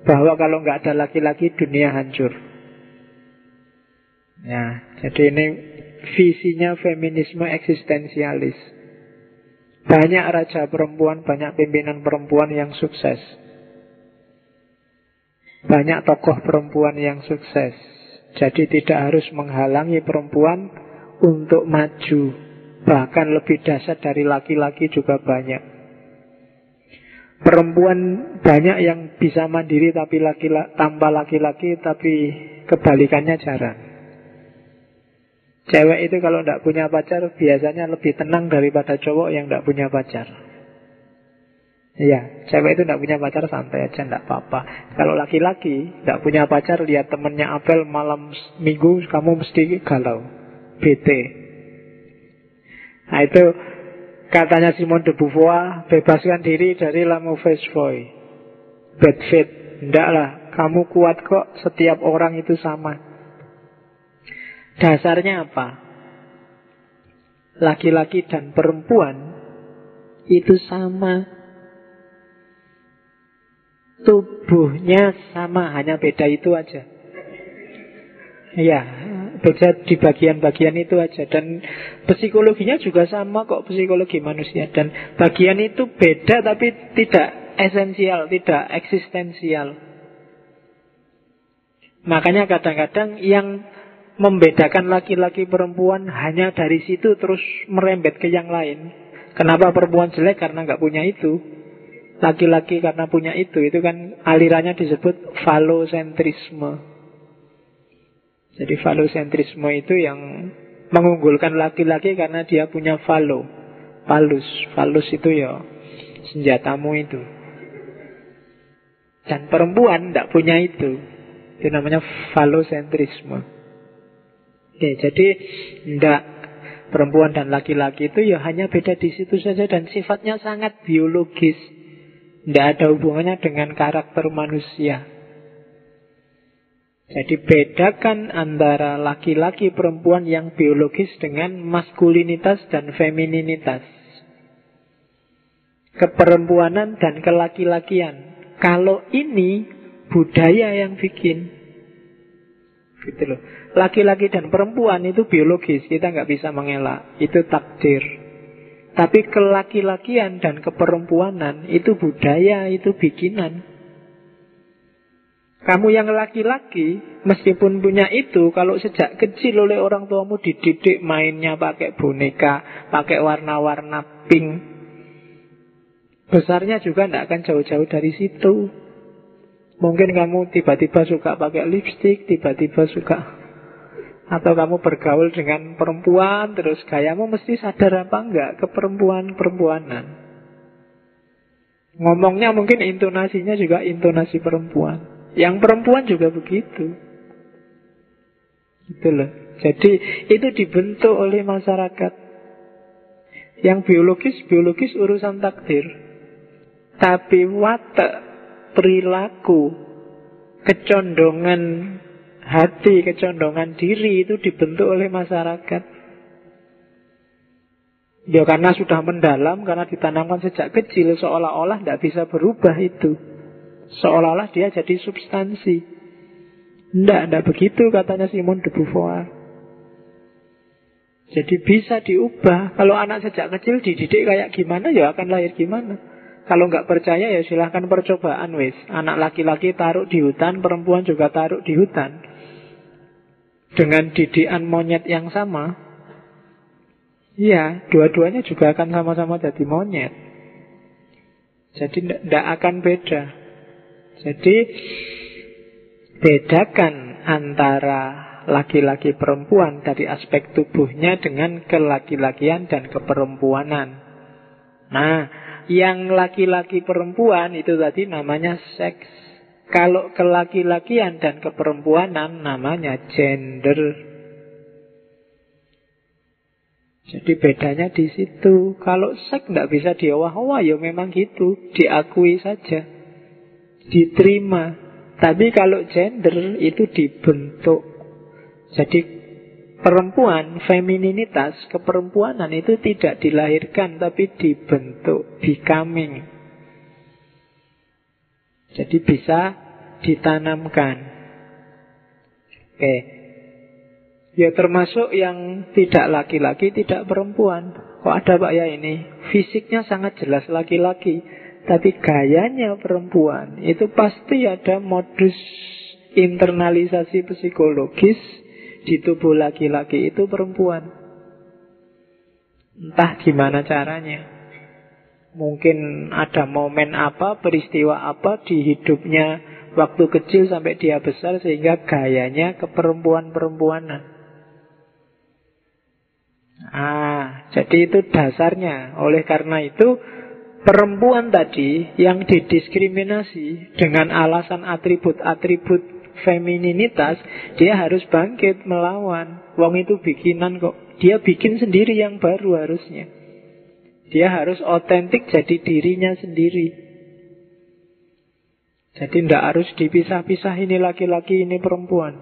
Bahwa kalau nggak ada laki-laki dunia hancur. Ya, jadi ini visinya feminisme eksistensialis. Banyak raja perempuan, banyak pimpinan perempuan yang sukses. Banyak tokoh perempuan yang sukses. Jadi tidak harus menghalangi perempuan untuk maju. Bahkan lebih dasar dari laki-laki juga banyak. Perempuan banyak yang bisa mandiri tapi laki -laki, tanpa laki-laki tapi kebalikannya jarang. Cewek itu kalau tidak punya pacar biasanya lebih tenang daripada cowok yang tidak punya pacar. Iya, cewek itu tidak punya pacar santai aja, tidak apa-apa. Kalau laki-laki tidak punya pacar, lihat temennya apel malam minggu, kamu mesti galau, bete. Nah itu katanya Simon de Beauvoir, bebaskan diri dari lamu face boy, bad fit. Tidak lah, kamu kuat kok, setiap orang itu sama. Dasarnya apa? Laki-laki dan perempuan itu sama tubuhnya sama, hanya beda itu aja. Iya, beda di bagian-bagian itu aja dan psikologinya juga sama kok psikologi manusia dan bagian itu beda tapi tidak esensial, tidak eksistensial. Makanya kadang-kadang yang membedakan laki-laki perempuan hanya dari situ terus merembet ke yang lain. Kenapa perempuan jelek? Karena nggak punya itu. Laki-laki karena punya itu Itu kan alirannya disebut falosentrisme Jadi falosentrisme itu yang mengunggulkan laki-laki karena dia punya falo. Falus, falus itu ya senjatamu itu. Dan perempuan tidak punya itu. Itu namanya falosentrisme. Oke, jadi tidak perempuan dan laki-laki itu ya hanya beda di situ saja dan sifatnya sangat biologis. Tidak ada hubungannya dengan karakter manusia. Jadi bedakan antara laki-laki perempuan yang biologis dengan maskulinitas dan femininitas. Keperempuanan dan kelaki-lakian. Kalau ini budaya yang bikin. Gitu loh. Laki-laki dan perempuan itu biologis, kita nggak bisa mengelak. Itu takdir. Tapi kelaki-lakian dan keperempuanan itu budaya, itu bikinan. Kamu yang laki-laki, meskipun punya itu, kalau sejak kecil oleh orang tuamu dididik mainnya pakai boneka, pakai warna-warna pink, besarnya juga tidak akan jauh-jauh dari situ. Mungkin kamu tiba-tiba suka pakai lipstick, tiba-tiba suka atau kamu bergaul dengan perempuan terus gayamu mesti sadar apa enggak ke perempuan-perempuanan. Ngomongnya mungkin intonasinya juga intonasi perempuan. Yang perempuan juga begitu. Gitu loh. Jadi itu dibentuk oleh masyarakat. Yang biologis, biologis urusan takdir. Tapi watak, perilaku, kecondongan hati, kecondongan diri itu dibentuk oleh masyarakat. Ya karena sudah mendalam, karena ditanamkan sejak kecil, seolah-olah tidak bisa berubah itu. Seolah-olah dia jadi substansi. Tidak, tidak begitu katanya Simon de Beauvoir. Jadi bisa diubah. Kalau anak sejak kecil dididik kayak gimana, ya akan lahir gimana. Kalau nggak percaya ya silahkan percobaan wis. Anak laki-laki taruh di hutan, perempuan juga taruh di hutan. Dengan didikan monyet yang sama, ya dua-duanya juga akan sama-sama jadi monyet. Jadi tidak akan beda. Jadi bedakan antara laki-laki perempuan dari aspek tubuhnya dengan kelaki-lakian dan keperempuanan. Nah, yang laki-laki perempuan itu tadi namanya seks. Kalau kelaki-lakian dan keperempuanan namanya gender. Jadi bedanya di situ. Kalau seks tidak bisa diawah-awah, ya memang gitu. Diakui saja diterima. Tapi kalau gender itu dibentuk. Jadi perempuan, femininitas, keperempuanan itu tidak dilahirkan tapi dibentuk, becoming. Jadi bisa ditanamkan. Oke. Ya termasuk yang tidak laki-laki, tidak perempuan. Kok ada Pak ya ini? Fisiknya sangat jelas laki-laki. Tapi gayanya perempuan itu pasti ada modus internalisasi psikologis di tubuh laki-laki itu perempuan. Entah gimana caranya. Mungkin ada momen apa, peristiwa apa di hidupnya waktu kecil sampai dia besar sehingga gayanya ke perempuan-perempuanan. Ah, jadi itu dasarnya. Oleh karena itu perempuan tadi yang didiskriminasi dengan alasan atribut-atribut femininitas, dia harus bangkit melawan. Wong itu bikinan kok. Dia bikin sendiri yang baru harusnya. Dia harus otentik jadi dirinya sendiri. Jadi tidak harus dipisah-pisah ini laki-laki, ini perempuan.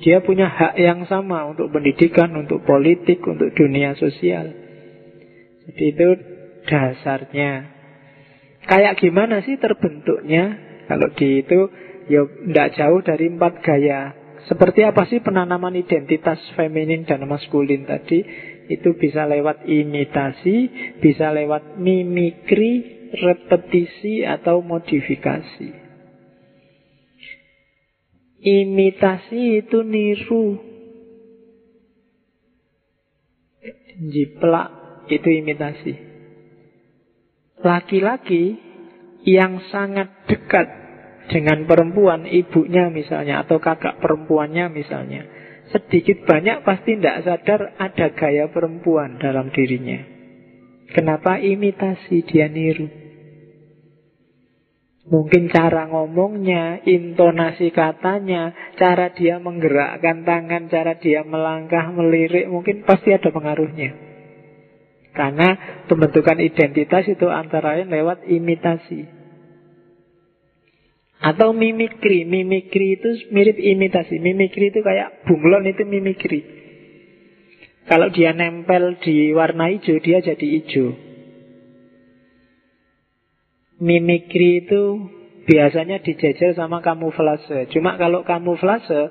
Dia punya hak yang sama untuk pendidikan, untuk politik, untuk dunia sosial. Jadi itu dasarnya. Kayak gimana sih terbentuknya? Kalau di itu ya tidak jauh dari empat gaya. Seperti apa sih penanaman identitas feminin dan maskulin tadi? Itu bisa lewat imitasi, bisa lewat mimikri, repetisi, atau modifikasi. Imitasi itu niru. Jiplak itu imitasi laki-laki yang sangat dekat dengan perempuan, ibunya misalnya, atau kakak perempuannya misalnya, sedikit banyak pasti tidak sadar ada gaya perempuan dalam dirinya. Kenapa imitasi dia niru? Mungkin cara ngomongnya, intonasi katanya, cara dia menggerakkan tangan, cara dia melangkah, melirik, mungkin pasti ada pengaruhnya. Karena pembentukan identitas itu antara lain lewat imitasi. Atau mimikri. Mimikri itu mirip imitasi. Mimikri itu kayak bunglon itu mimikri. Kalau dia nempel di warna hijau, dia jadi hijau. Mimikri itu biasanya dijajal sama kamuflase. Cuma kalau kamuflase,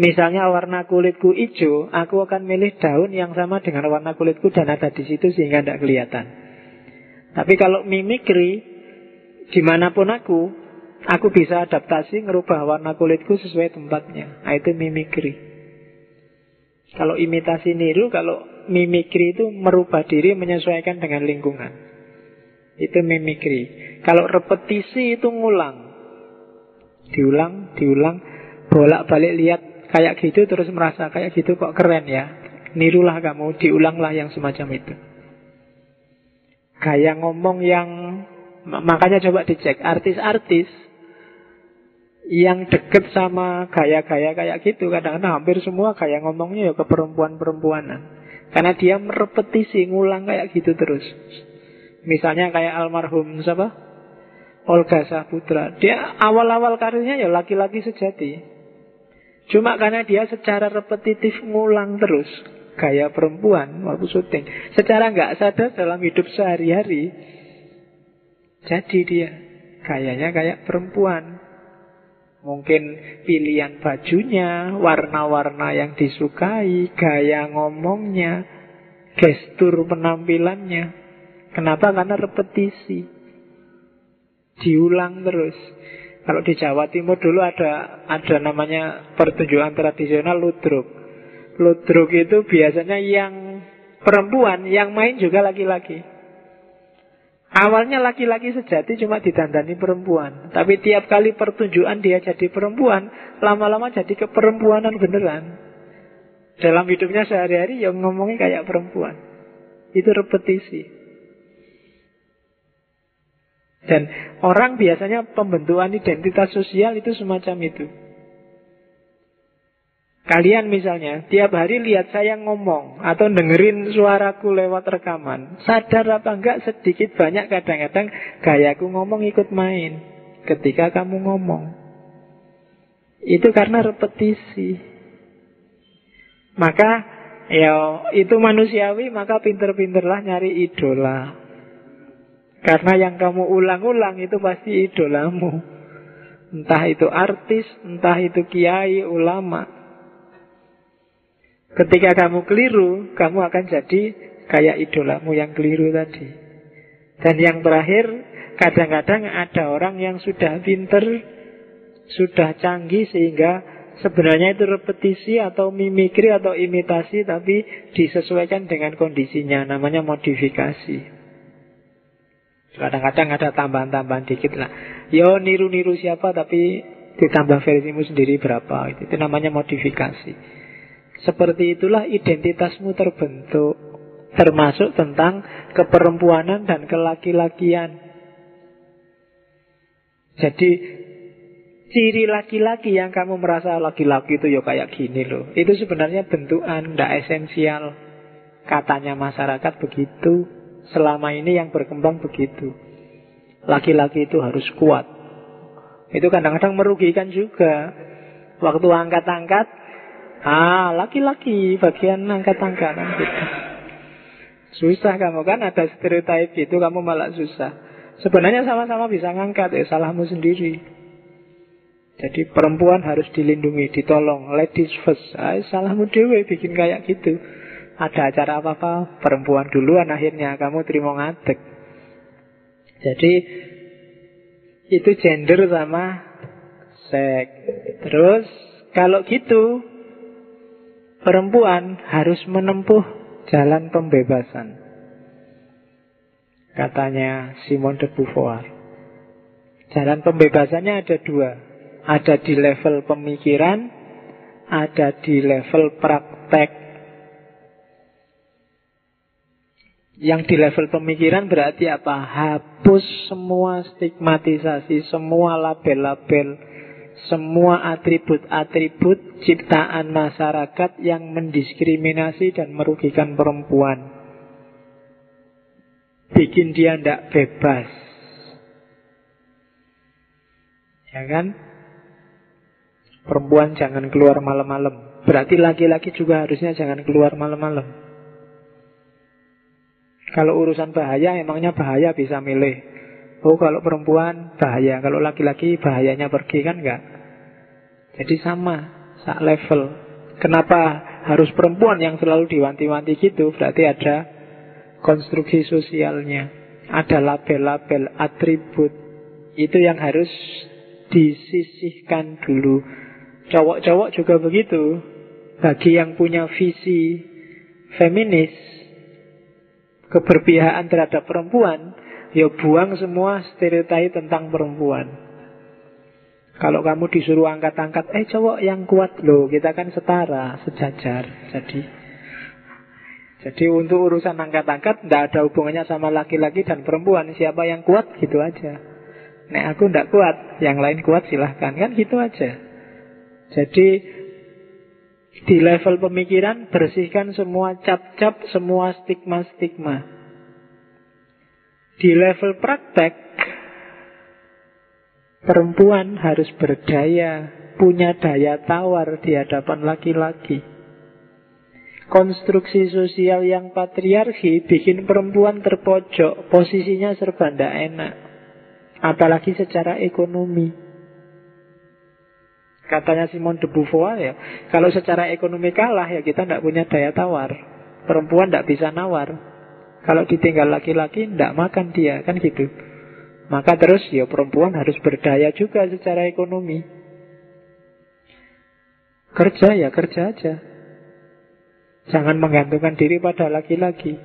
misalnya warna kulitku hijau, aku akan milih daun yang sama dengan warna kulitku dan ada di situ sehingga tidak kelihatan. Tapi kalau mimikri, di mana pun aku, Aku bisa adaptasi ngerubah warna kulitku sesuai tempatnya. Nah, itu mimikri. Kalau imitasi niru, kalau mimikri itu merubah diri menyesuaikan dengan lingkungan. Itu mimikri. Kalau repetisi itu ngulang. Diulang, diulang, bolak-balik lihat kayak gitu terus merasa kayak gitu kok keren ya. Nirulah kamu, diulanglah yang semacam itu. Kayak ngomong yang makanya coba dicek artis-artis yang deket sama gaya-gaya kayak gitu. Kadang-kadang hampir semua gaya ngomongnya ya ke perempuan-perempuanan. Karena dia merepetisi ngulang kayak gitu terus. Misalnya kayak almarhum siapa? Olga Saputra. Dia awal-awal karirnya ya laki-laki sejati. Cuma karena dia secara repetitif ngulang terus gaya perempuan waktu syuting. Secara nggak sadar dalam hidup sehari-hari jadi dia kayaknya kayak perempuan Mungkin pilihan bajunya, warna-warna yang disukai, gaya ngomongnya, gestur penampilannya. Kenapa? Karena repetisi. Diulang terus. Kalau di Jawa Timur dulu ada ada namanya pertunjukan tradisional ludruk. Ludruk itu biasanya yang perempuan, yang main juga laki-laki. Awalnya laki-laki sejati cuma ditandani perempuan. Tapi tiap kali pertunjukan dia jadi perempuan Lama-lama jadi keperempuanan beneran. Dalam hidupnya sehari-hari yang ngomongnya kayak perempuan. Itu repetisi. Dan orang biasanya pembentukan identitas sosial itu semacam itu Kalian misalnya tiap hari lihat saya ngomong atau dengerin suaraku lewat rekaman, sadar apa enggak sedikit banyak kadang-kadang gayaku ngomong ikut main ketika kamu ngomong. Itu karena repetisi. Maka ya itu manusiawi, maka pinter-pinterlah nyari idola. Karena yang kamu ulang-ulang itu pasti idolamu. Entah itu artis, entah itu kiai, ulama. Ketika kamu keliru, kamu akan jadi kayak idolamu yang keliru tadi. Dan yang terakhir, kadang-kadang ada orang yang sudah pinter, sudah canggih sehingga sebenarnya itu repetisi atau mimikri atau imitasi tapi disesuaikan dengan kondisinya, namanya modifikasi. Kadang-kadang ada tambahan-tambahan dikit lah. Yo niru-niru siapa tapi ditambah versimu sendiri berapa. Itu, itu namanya modifikasi. Seperti itulah identitasmu terbentuk Termasuk tentang keperempuanan dan kelaki-lakian. Jadi Ciri laki-laki yang kamu merasa laki-laki itu ya kayak gini loh. Itu sebenarnya bentukan, tidak esensial. Katanya masyarakat begitu. Selama ini yang berkembang begitu. Laki-laki itu harus kuat. Itu kadang-kadang merugikan juga. Waktu angkat-angkat Ah, laki-laki bagian angkat-angkatan gitu. Susah kamu kan ada stereotip itu kamu malah susah. Sebenarnya sama-sama bisa ngangkat ya salahmu sendiri. Jadi perempuan harus dilindungi, ditolong, ladies first. Ah, salahmu dewe bikin kayak gitu. Ada acara apa-apa, perempuan duluan akhirnya kamu terima ngadek. Jadi itu gender sama seks. Terus kalau gitu perempuan harus menempuh jalan pembebasan. Katanya Simon de Beauvoir. Jalan pembebasannya ada dua. Ada di level pemikiran, ada di level praktek. Yang di level pemikiran berarti apa? Hapus semua stigmatisasi, semua label-label, semua atribut-atribut ciptaan masyarakat yang mendiskriminasi dan merugikan perempuan. Bikin dia tidak bebas. Ya kan? Perempuan jangan keluar malam-malam. Berarti laki-laki juga harusnya jangan keluar malam-malam. Kalau urusan bahaya, emangnya bahaya bisa milih. Oh kalau perempuan bahaya, kalau laki-laki bahayanya pergi kan enggak? Jadi sama, sak level. Kenapa harus perempuan yang selalu diwanti-wanti gitu? Berarti ada konstruksi sosialnya, ada label-label, atribut. Itu yang harus disisihkan dulu. Cowok-cowok juga begitu. Bagi yang punya visi feminis, keberpihakan terhadap perempuan, ya buang semua stereotip tentang perempuan. Kalau kamu disuruh angkat-angkat, eh cowok yang kuat loh, kita kan setara, sejajar. Jadi, jadi untuk urusan angkat-angkat tidak ada hubungannya sama laki-laki dan perempuan. Siapa yang kuat gitu aja. Nek aku tidak kuat, yang lain kuat silahkan kan gitu aja. Jadi di level pemikiran bersihkan semua cap-cap, semua stigma-stigma. Di level praktek perempuan harus berdaya, punya daya tawar di hadapan laki-laki. Konstruksi sosial yang patriarki bikin perempuan terpojok, posisinya serba tidak enak. Apalagi secara ekonomi. Katanya Simon de Beauvoir ya, kalau secara ekonomi kalah ya kita tidak punya daya tawar. Perempuan tidak bisa nawar. Kalau ditinggal laki-laki tidak makan dia, kan gitu. Maka terus ya perempuan harus berdaya juga secara ekonomi. Kerja ya kerja aja. Jangan menggantungkan diri pada laki-laki.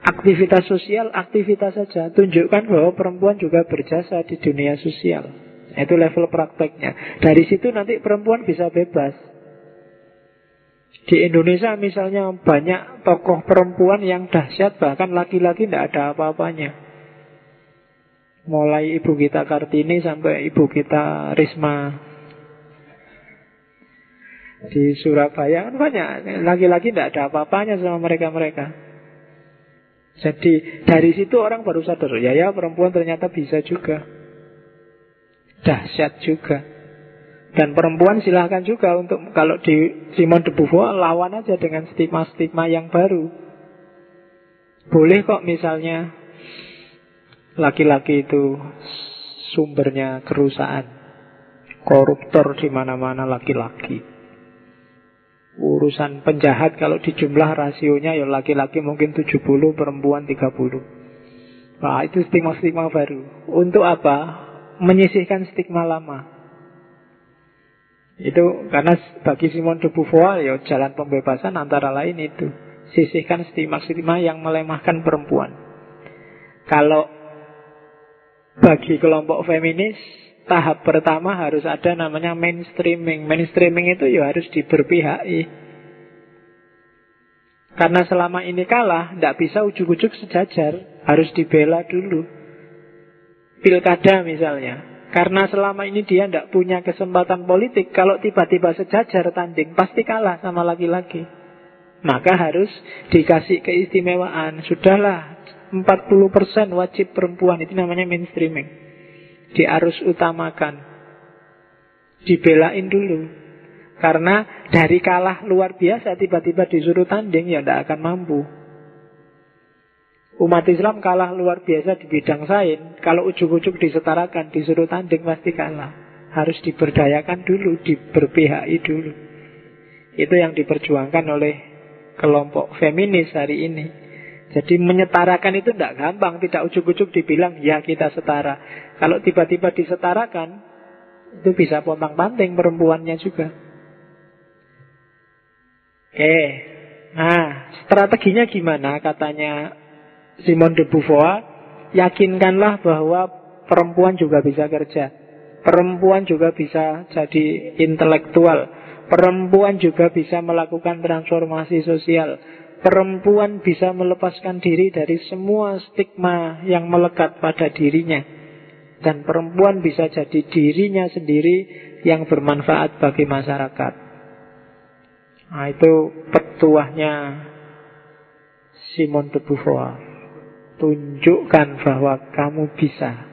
Aktivitas sosial, aktivitas saja. Tunjukkan bahwa perempuan juga berjasa di dunia sosial. Itu level prakteknya. Dari situ nanti perempuan bisa bebas. Di Indonesia misalnya banyak tokoh perempuan yang dahsyat bahkan laki-laki tidak ada apa-apanya. Mulai ibu kita Kartini sampai ibu kita Risma di Surabaya kan banyak laki-laki tidak ada apa-apanya sama mereka-mereka. Jadi dari situ orang baru sadar ya ya perempuan ternyata bisa juga dahsyat juga. Dan perempuan silahkan juga untuk kalau di Simon de Beauvoir lawan aja dengan stigma-stigma yang baru. Boleh kok misalnya laki-laki itu sumbernya kerusakan, koruptor di mana-mana laki-laki. Urusan penjahat kalau di jumlah rasionya ya laki-laki mungkin 70, perempuan 30. Nah, itu stigma-stigma baru. Untuk apa? menyisihkan stigma lama. Itu karena bagi Simon de Beauvoir ya jalan pembebasan antara lain itu sisihkan stigma-stigma yang melemahkan perempuan. Kalau bagi kelompok feminis tahap pertama harus ada namanya mainstreaming. Mainstreaming itu ya harus diberpihaki. Karena selama ini kalah, tidak bisa ujuk-ujuk sejajar, harus dibela dulu pilkada misalnya. Karena selama ini dia tidak punya kesempatan politik, kalau tiba-tiba sejajar tanding, pasti kalah sama laki-laki. Maka harus dikasih keistimewaan. Sudahlah, 40% wajib perempuan, itu namanya mainstreaming. Diarus utamakan. Dibelain dulu. Karena dari kalah luar biasa, tiba-tiba disuruh tanding, ya tidak akan mampu. Umat Islam kalah luar biasa di bidang sains. Kalau ujuk-ujuk disetarakan, disuruh tanding pasti kalah. Harus diberdayakan dulu, diberpihaki dulu. Itu yang diperjuangkan oleh kelompok feminis hari ini. Jadi menyetarakan itu tidak gampang, tidak ujuk-ujuk dibilang ya kita setara. Kalau tiba-tiba disetarakan, itu bisa pontang-panting perempuannya juga. Oke, nah strateginya gimana katanya Simon de Beauvoir, yakinkanlah bahwa perempuan juga bisa kerja. Perempuan juga bisa jadi intelektual. Perempuan juga bisa melakukan transformasi sosial. Perempuan bisa melepaskan diri dari semua stigma yang melekat pada dirinya. Dan perempuan bisa jadi dirinya sendiri yang bermanfaat bagi masyarakat. Nah, itu petuahnya Simon de Beauvoir. Tunjukkan bahwa kamu bisa.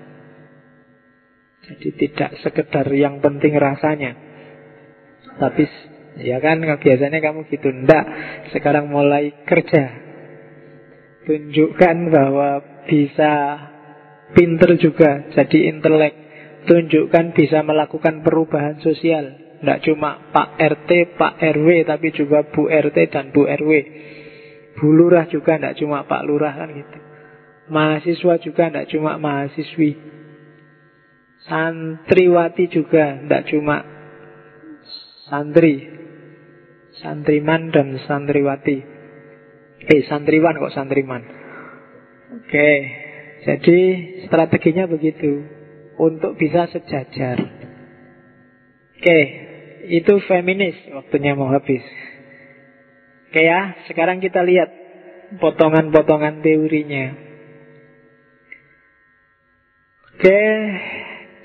Jadi tidak sekedar yang penting rasanya. Tapi ya kan biasanya kamu gitu. Ndak, sekarang mulai kerja. Tunjukkan bahwa bisa pinter juga Jadi intelek. Tunjukkan bisa melakukan perubahan sosial. Tidak cuma Pak RT, Pak RW Tapi juga Bu RT dan Bu RW Bu Lurah juga tidak cuma Pak Lurah kan gitu Mahasiswa juga tidak cuma mahasiswi Santriwati juga tidak cuma santri, santriman dan santriwati. Eh, santriwan kok santriman. Oke, jadi strateginya begitu untuk bisa sejajar. Oke, itu feminis waktunya mau habis. Oke ya, sekarang kita lihat potongan-potongan teorinya. Oke,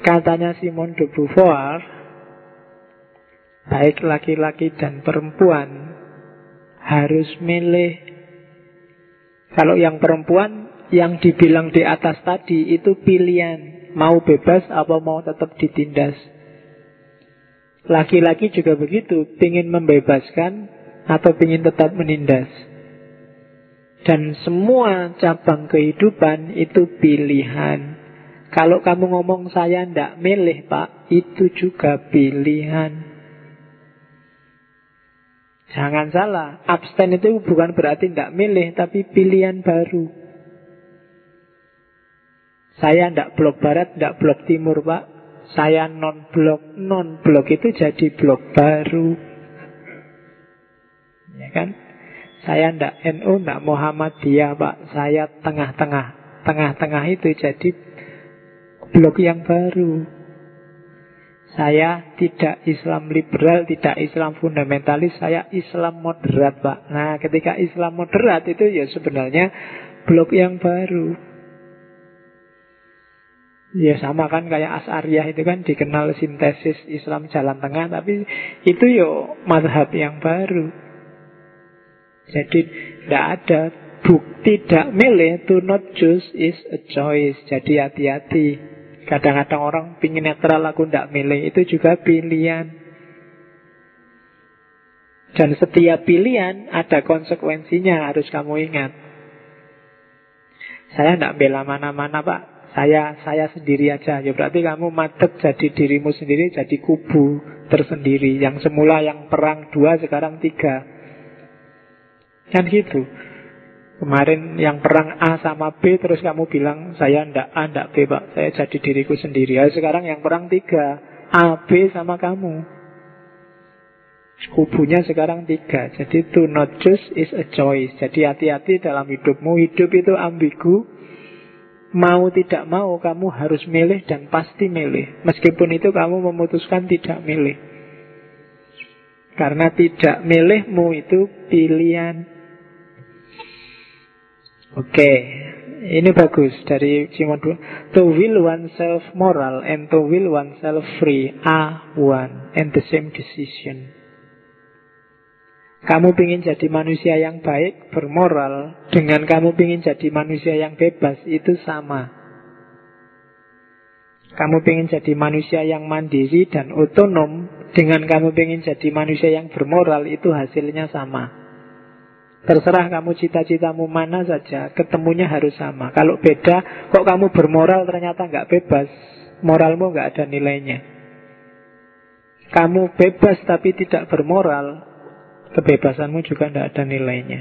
katanya Simon de Beauvoir, baik laki-laki dan perempuan harus milih. Kalau yang perempuan yang dibilang di atas tadi itu pilihan mau bebas apa mau tetap ditindas. Laki-laki juga begitu, ingin membebaskan atau ingin tetap menindas. Dan semua cabang kehidupan itu pilihan. Kalau kamu ngomong saya ndak milih pak, itu juga pilihan. Jangan salah, abstain itu bukan berarti tidak milih, tapi pilihan baru. Saya tidak blok barat, tidak blok timur, Pak. Saya non-blok. Non-blok itu jadi blok baru. Ya kan? Saya tidak NU, tidak Muhammadiyah, Pak. Saya tengah-tengah. Tengah-tengah itu jadi blok yang baru. Saya tidak Islam liberal, tidak Islam fundamentalis, saya Islam moderat, Pak. Nah, ketika Islam moderat itu ya sebenarnya blok yang baru. Ya sama kan kayak As'ariyah itu kan dikenal sintesis Islam jalan tengah, tapi itu yo madhab yang baru. Jadi tidak ada bukti tidak milih to not choose is a choice. Jadi hati-hati. Kadang-kadang orang pingin netral aku tidak milih Itu juga pilihan. Dan setiap pilihan Ada konsekuensinya harus kamu ingat. Saya tidak bela mana-mana pak. Saya saya sendiri aja. Ya berarti kamu madep jadi dirimu sendiri jadi kubu tersendiri. Yang semula yang perang dua sekarang tiga. Kan gitu Kemarin yang perang A sama B Terus kamu bilang saya ndak A ndak B pak. Saya jadi diriku sendiri. Ya, Sekarang yang perang tiga A B sama kamu. Kubunya sekarang tiga. Jadi to not choose is a choice. Jadi hati-hati dalam hidupmu. Hidup itu ambigu. Mau tidak mau kamu harus milih dan pasti milih. Meskipun itu kamu memutuskan tidak milih. Karena tidak milihmu itu pilihan Oke, ini bagus dari Simon II. To will oneself moral and to will oneself free are one and the same decision. Kamu ingin jadi manusia yang baik, bermoral, dengan kamu ingin jadi manusia yang bebas, itu sama. Kamu ingin jadi manusia yang mandiri dan otonom, dengan kamu ingin jadi manusia yang bermoral, itu hasilnya sama. Terserah kamu cita-citamu mana saja, ketemunya harus sama. Kalau beda, kok kamu bermoral ternyata nggak bebas, moralmu nggak ada nilainya. Kamu bebas tapi tidak bermoral, kebebasanmu juga nggak ada nilainya.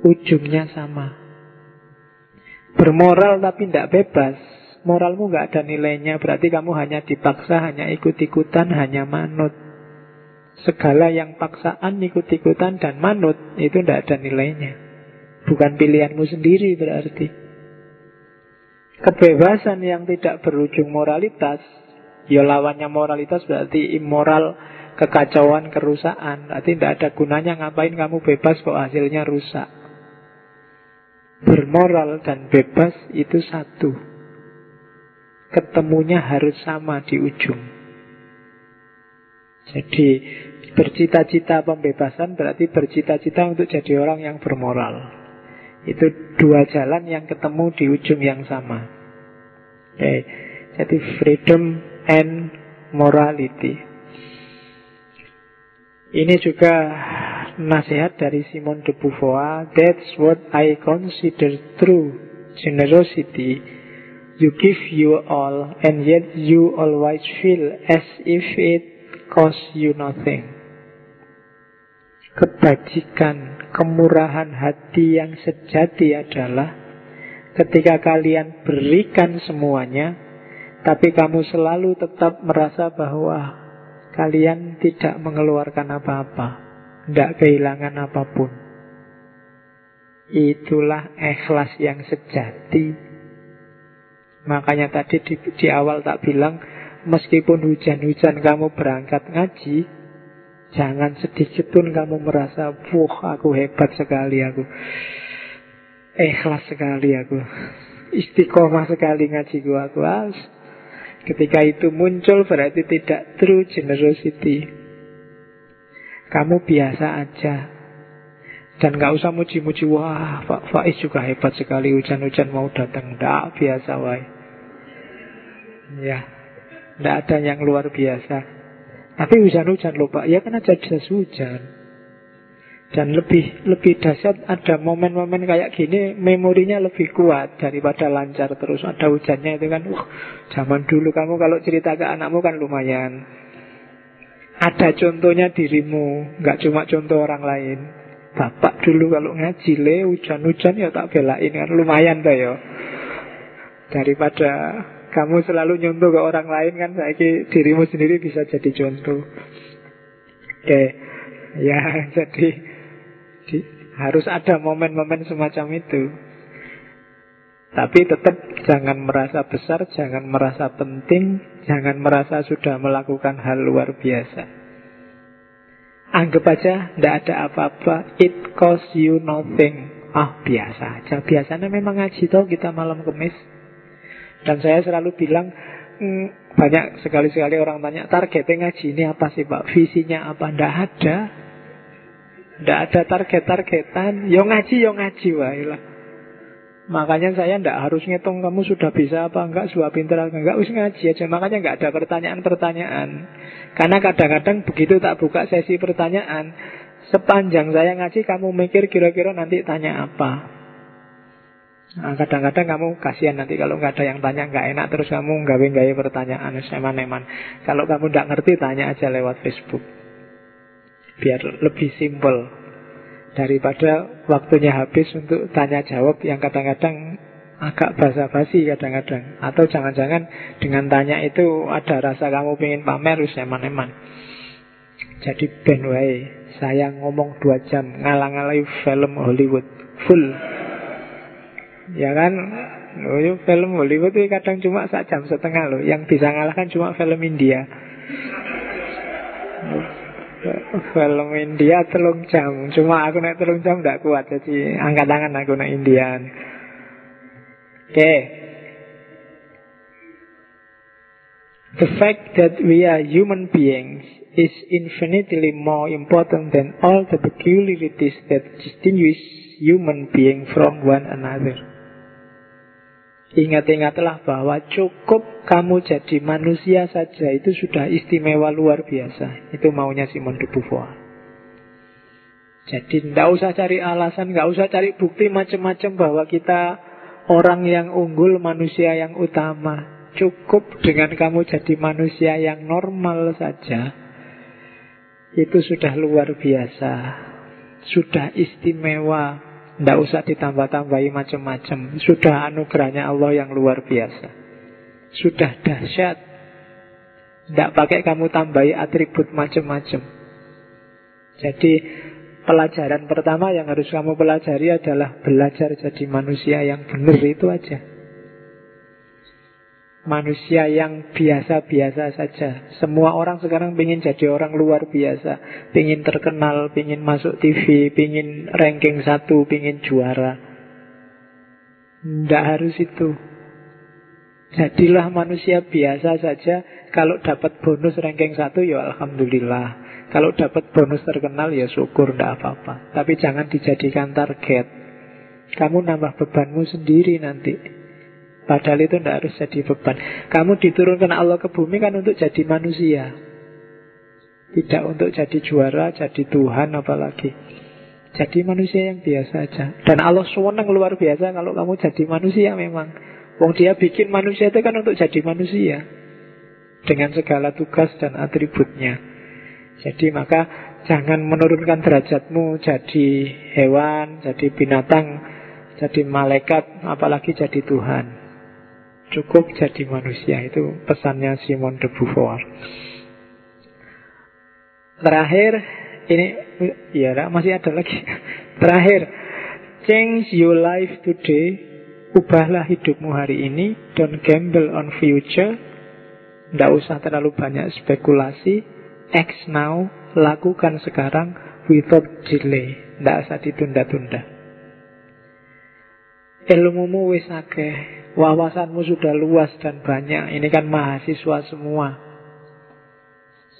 Ujungnya sama. Bermoral tapi tidak bebas, moralmu nggak ada nilainya. Berarti kamu hanya dipaksa, hanya ikut-ikutan, hanya manut. Segala yang paksaan ikut-ikutan dan manut Itu tidak ada nilainya Bukan pilihanmu sendiri berarti Kebebasan yang tidak berujung moralitas Ya lawannya moralitas berarti immoral kekacauan, kerusakan. Berarti tidak ada gunanya ngapain kamu bebas kok hasilnya rusak. Bermoral dan bebas itu satu. Ketemunya harus sama di ujung. Jadi bercita-cita pembebasan berarti bercita-cita untuk jadi orang yang bermoral. Itu dua jalan yang ketemu di ujung yang sama. Oke, jadi freedom and morality. Ini juga nasihat dari Simon de Beauvoir. That's what I consider true generosity. You give you all, and yet you always feel as if it costs you nothing. Kebajikan, kemurahan hati yang sejati adalah ketika kalian berikan semuanya, tapi kamu selalu tetap merasa bahwa kalian tidak mengeluarkan apa-apa, tidak kehilangan apa pun. Itulah ikhlas yang sejati. Makanya tadi di, di awal tak bilang, meskipun hujan-hujan kamu berangkat ngaji, Jangan sedikit pun kamu merasa, wah aku hebat sekali aku. Ikhlas sekali aku. Istiqomah sekali ngaji gua aku. Ketika itu muncul berarti tidak true generosity. Kamu biasa aja. Dan gak usah muji-muji, wah Pak Faiz juga hebat sekali hujan-hujan mau datang. Tidak, biasa wae. Ya, tidak ada yang luar biasa. Tapi hujan-hujan loh Pak, ya kan aja jas hujan. Dan lebih lebih dahsyat ada momen-momen kayak gini memorinya lebih kuat daripada lancar terus. Ada hujannya itu kan uh, zaman dulu kamu kalau cerita ke anakmu kan lumayan. Ada contohnya dirimu nggak cuma contoh orang lain. Bapak dulu kalau ngaji le hujan-hujan ya tak belain kan. Lumayan dah ya. Daripada kamu selalu nyontoh ke orang lain kan saya dirimu sendiri bisa jadi contoh. Oke, ya jadi di, harus ada momen-momen semacam itu. Tapi tetap jangan merasa besar, jangan merasa penting, jangan merasa sudah melakukan hal luar biasa. Anggap aja tidak ada apa-apa, it costs you nothing. Ah, biasa aja. Biasanya memang ngaji tau kita malam kemis. Dan saya selalu bilang mm, banyak sekali-sekali orang tanya targetnya ngaji ini apa sih Pak? Visinya apa? Tidak ada. Tidak ada target-targetan. Yo ngaji, yo ngaji lah. Makanya saya tidak harus ngitung kamu sudah bisa apa enggak, sudah pintar apa enggak, usah ngaji aja. Makanya enggak ada pertanyaan-pertanyaan. Karena kadang-kadang begitu tak buka sesi pertanyaan, sepanjang saya ngaji kamu mikir kira-kira nanti tanya apa. Nah, kadang-kadang kamu kasihan nanti kalau nggak ada yang tanya nggak enak terus kamu gawe-gawe pertanyaan eman-eman. Kalau kamu nggak ngerti tanya aja lewat Facebook. Biar lebih simpel daripada waktunya habis untuk tanya jawab yang kadang-kadang agak basa-basi kadang-kadang. Atau jangan-jangan dengan tanya itu ada rasa kamu pengen pamer terus eman-eman. Jadi ben saya ngomong dua jam ngalang-alai film Hollywood full Ya kan? Oh, film Hollywood itu kadang cuma sak jam setengah loh Yang bisa ngalahkan cuma film India. Film India telung jam. Cuma aku naik telung jam tidak kuat Jadi angkat tangan aku naik Indian Oke. Okay. The fact that we are human beings is infinitely more important than all the peculiarities that distinguish human being from one another. Ingat-ingatlah bahwa cukup kamu jadi manusia saja itu sudah istimewa luar biasa. Itu maunya Simon de Beauvoir. Jadi tidak usah cari alasan, nggak usah cari bukti macam-macam bahwa kita orang yang unggul, manusia yang utama. Cukup dengan kamu jadi manusia yang normal saja. Itu sudah luar biasa. Sudah istimewa tidak usah ditambah-tambahi macam-macam. Sudah anugerahnya Allah yang luar biasa. Sudah dahsyat. Tidak pakai kamu tambahi atribut macam-macam. Jadi pelajaran pertama yang harus kamu pelajari adalah belajar jadi manusia yang benar itu aja. Manusia yang biasa-biasa saja. Semua orang sekarang ingin jadi orang luar biasa. Ingin terkenal, ingin masuk TV Ingin ranking satu, ingin juara. Tidak harus itu. Jadilah manusia biasa saja. Kalau dapat bonus ranking satu ya Alhamdulillah. Kalau dapat bonus terkenal ya syukur Tidak apa-apa. Tapi jangan dijadikan target. Kamu nambah bebanmu sendiri nanti Padahal itu tidak harus jadi beban. Kamu diturunkan Allah ke bumi kan untuk jadi manusia. Tidak untuk jadi juara, jadi Tuhan apalagi. Jadi manusia yang biasa aja. Dan Allah senang luar biasa kalau kamu jadi manusia memang. Wong dia bikin manusia itu kan untuk jadi manusia. Dengan segala tugas dan atributnya. Jadi maka jangan menurunkan derajatmu jadi hewan, jadi binatang, jadi malaikat, apalagi jadi Tuhan. Cukup jadi manusia. Itu pesannya Simon de Beauvoir. Terakhir Ini ya masih ada lagi. Terakhir Change your life today. Ubahlah hidupmu hari ini. Don't gamble on future. Tidak usah terlalu banyak spekulasi. Act now Lakukan sekarang Without delay. Tidak usah ditunda-tunda. Ilmumu wis akeh Wawasanmu sudah luas dan banyak. Ini kan mahasiswa semua.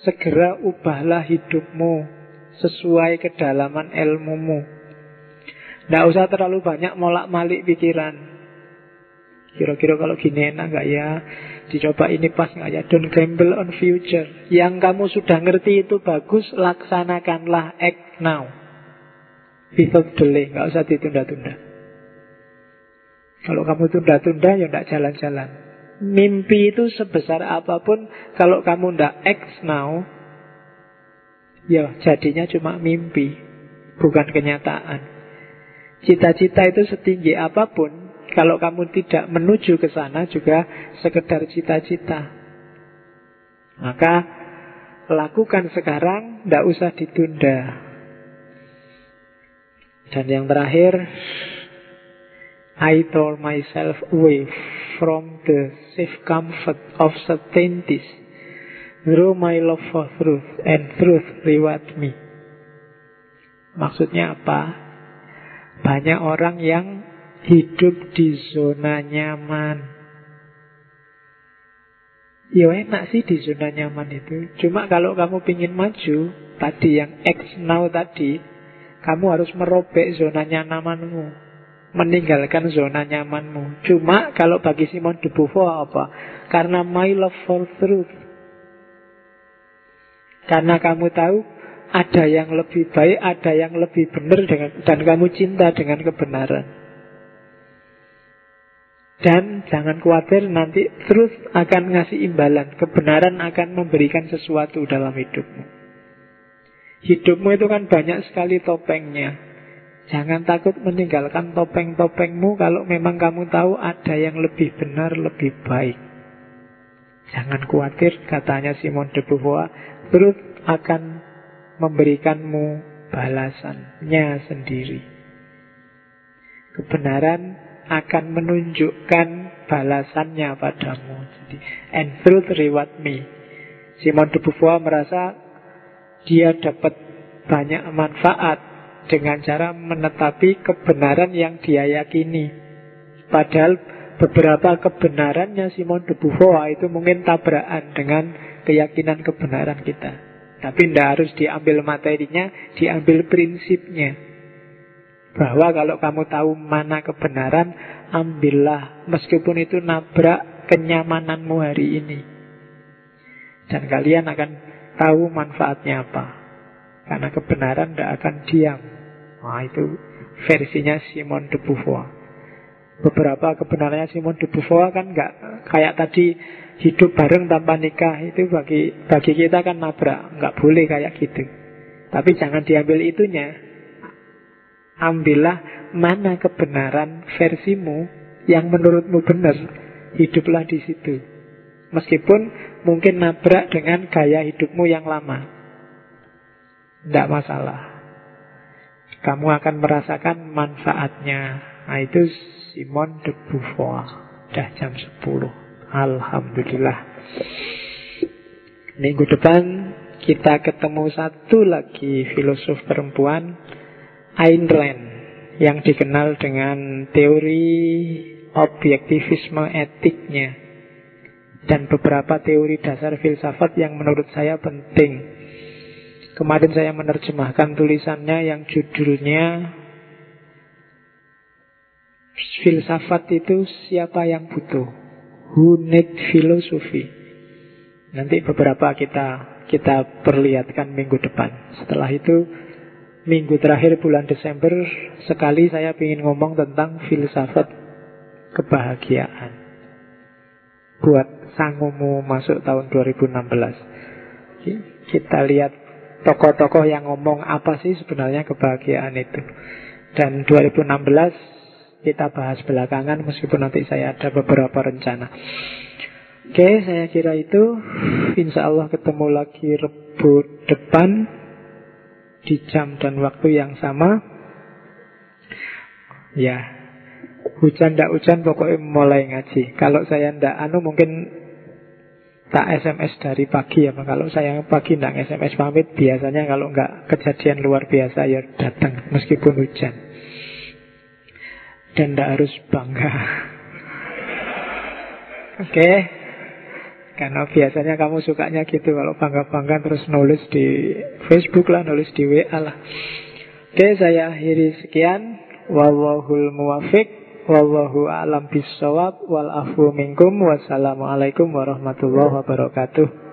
Segera ubahlah hidupmu Sesuai kedalaman ilmumu. Tidak usah terlalu banyak molak-malik pikiran. Kira-kira kalau gini enak gak ya? Dicoba ini pas gak ya? Don't gamble on future. Yang kamu sudah ngerti itu bagus Laksanakanlah act now. Without delay Gak usah ditunda-tunda kalau kamu tunda-tunda ya tidak jalan-jalan. Mimpi itu sebesar apa pun kalau kamu tidak act now, ya jadinya cuma mimpi, bukan kenyataan. Cita-cita itu setinggi apa pun, kalau kamu tidak menuju ke sana juga sekedar cita-cita. Maka lakukan sekarang, tidak usah ditunda. Dan yang terakhir, I tore myself away from the safe comfort of certainties through my love for truth and truth reward me. Maksudnya apa? Banyak orang yang hidup di zona nyaman. Ya enak sih di zona nyaman itu. Cuma kalau kamu ingin maju, tadi yang X now tadi, kamu harus merobek zona nyamanmu meninggalkan zona nyamanmu. Cuma kalau bagi Simon de Beauvoir apa? Karena my love for truth. Karena kamu tahu ada yang lebih baik, ada yang lebih benar dengan dan kamu cinta dengan kebenaran. Dan jangan khawatir nanti terus akan ngasih imbalan. Kebenaran akan memberikan sesuatu dalam hidupmu. Hidupmu itu kan banyak sekali topengnya. Jangan takut meninggalkan topeng-topengmu kalau memang kamu tahu ada yang lebih benar, lebih baik. Jangan khawatir, katanya Simon de Beauvoir, terus akan memberikanmu balasannya sendiri. Kebenaran akan menunjukkan balasannya padamu. Jadi, and truth reward me. Simon de Beauvoir merasa dia dapat banyak manfaat dengan cara menetapi kebenaran yang dia yakini. Padahal beberapa kebenarannya Simon de Beauvoir itu mungkin tabrakan dengan keyakinan kebenaran kita. Tapi tidak harus diambil materinya, diambil prinsipnya. Bahwa kalau kamu tahu mana kebenaran, ambillah. Meskipun itu nabrak kenyamananmu hari ini. Dan kalian akan tahu manfaatnya apa. Karena kebenaran tidak akan diam. Nah itu versinya Simon de Beauvoir. Beberapa kebenarannya Simon de Beauvoir kan nggak kayak tadi hidup bareng tanpa nikah itu bagi bagi kita kan nabrak, nggak boleh kayak gitu. Tapi jangan diambil itunya. Ambillah mana kebenaran versimu yang menurutmu benar, hiduplah di situ. Meskipun mungkin nabrak dengan gaya hidupmu yang lama. Tidak masalah kamu akan merasakan manfaatnya. Nah, itu Simon de Beauvoir. Dah jam 10. Alhamdulillah. Minggu depan kita ketemu satu lagi filosof perempuan, Ayn Rand, yang dikenal dengan teori objektivisme etiknya dan beberapa teori dasar filsafat yang menurut saya penting. Kemarin saya menerjemahkan tulisannya yang judulnya Filsafat itu siapa yang butuh? Who need philosophy? Nanti beberapa kita kita perlihatkan minggu depan. Setelah itu minggu terakhir bulan Desember sekali saya ingin ngomong tentang filsafat kebahagiaan. Buat sangumu masuk tahun 2016. Kita lihat tokoh-tokoh yang ngomong apa sih sebenarnya kebahagiaan itu. Dan 2016 kita bahas belakangan meskipun nanti saya ada beberapa rencana. Oke, saya kira itu. Insya Allah ketemu lagi Rebu depan di jam dan waktu yang sama. Ya, hujan ndak hujan pokoknya mulai ngaji. Kalau saya ndak anu mungkin tak SMS dari pagi ya. Kalau saya pagi ndak SMS pamit biasanya kalau nggak kejadian luar biasa ya datang meskipun hujan dan tidak harus bangga. Oke, okay. karena biasanya kamu sukanya gitu kalau bangga-bangga terus nulis di Facebook lah, nulis di WA lah. Oke, okay, saya akhiri sekian. Wallahul muwafiq, wallahu a'lam bisawab, wal afu minkum, wassalamualaikum warahmatullahi wabarakatuh.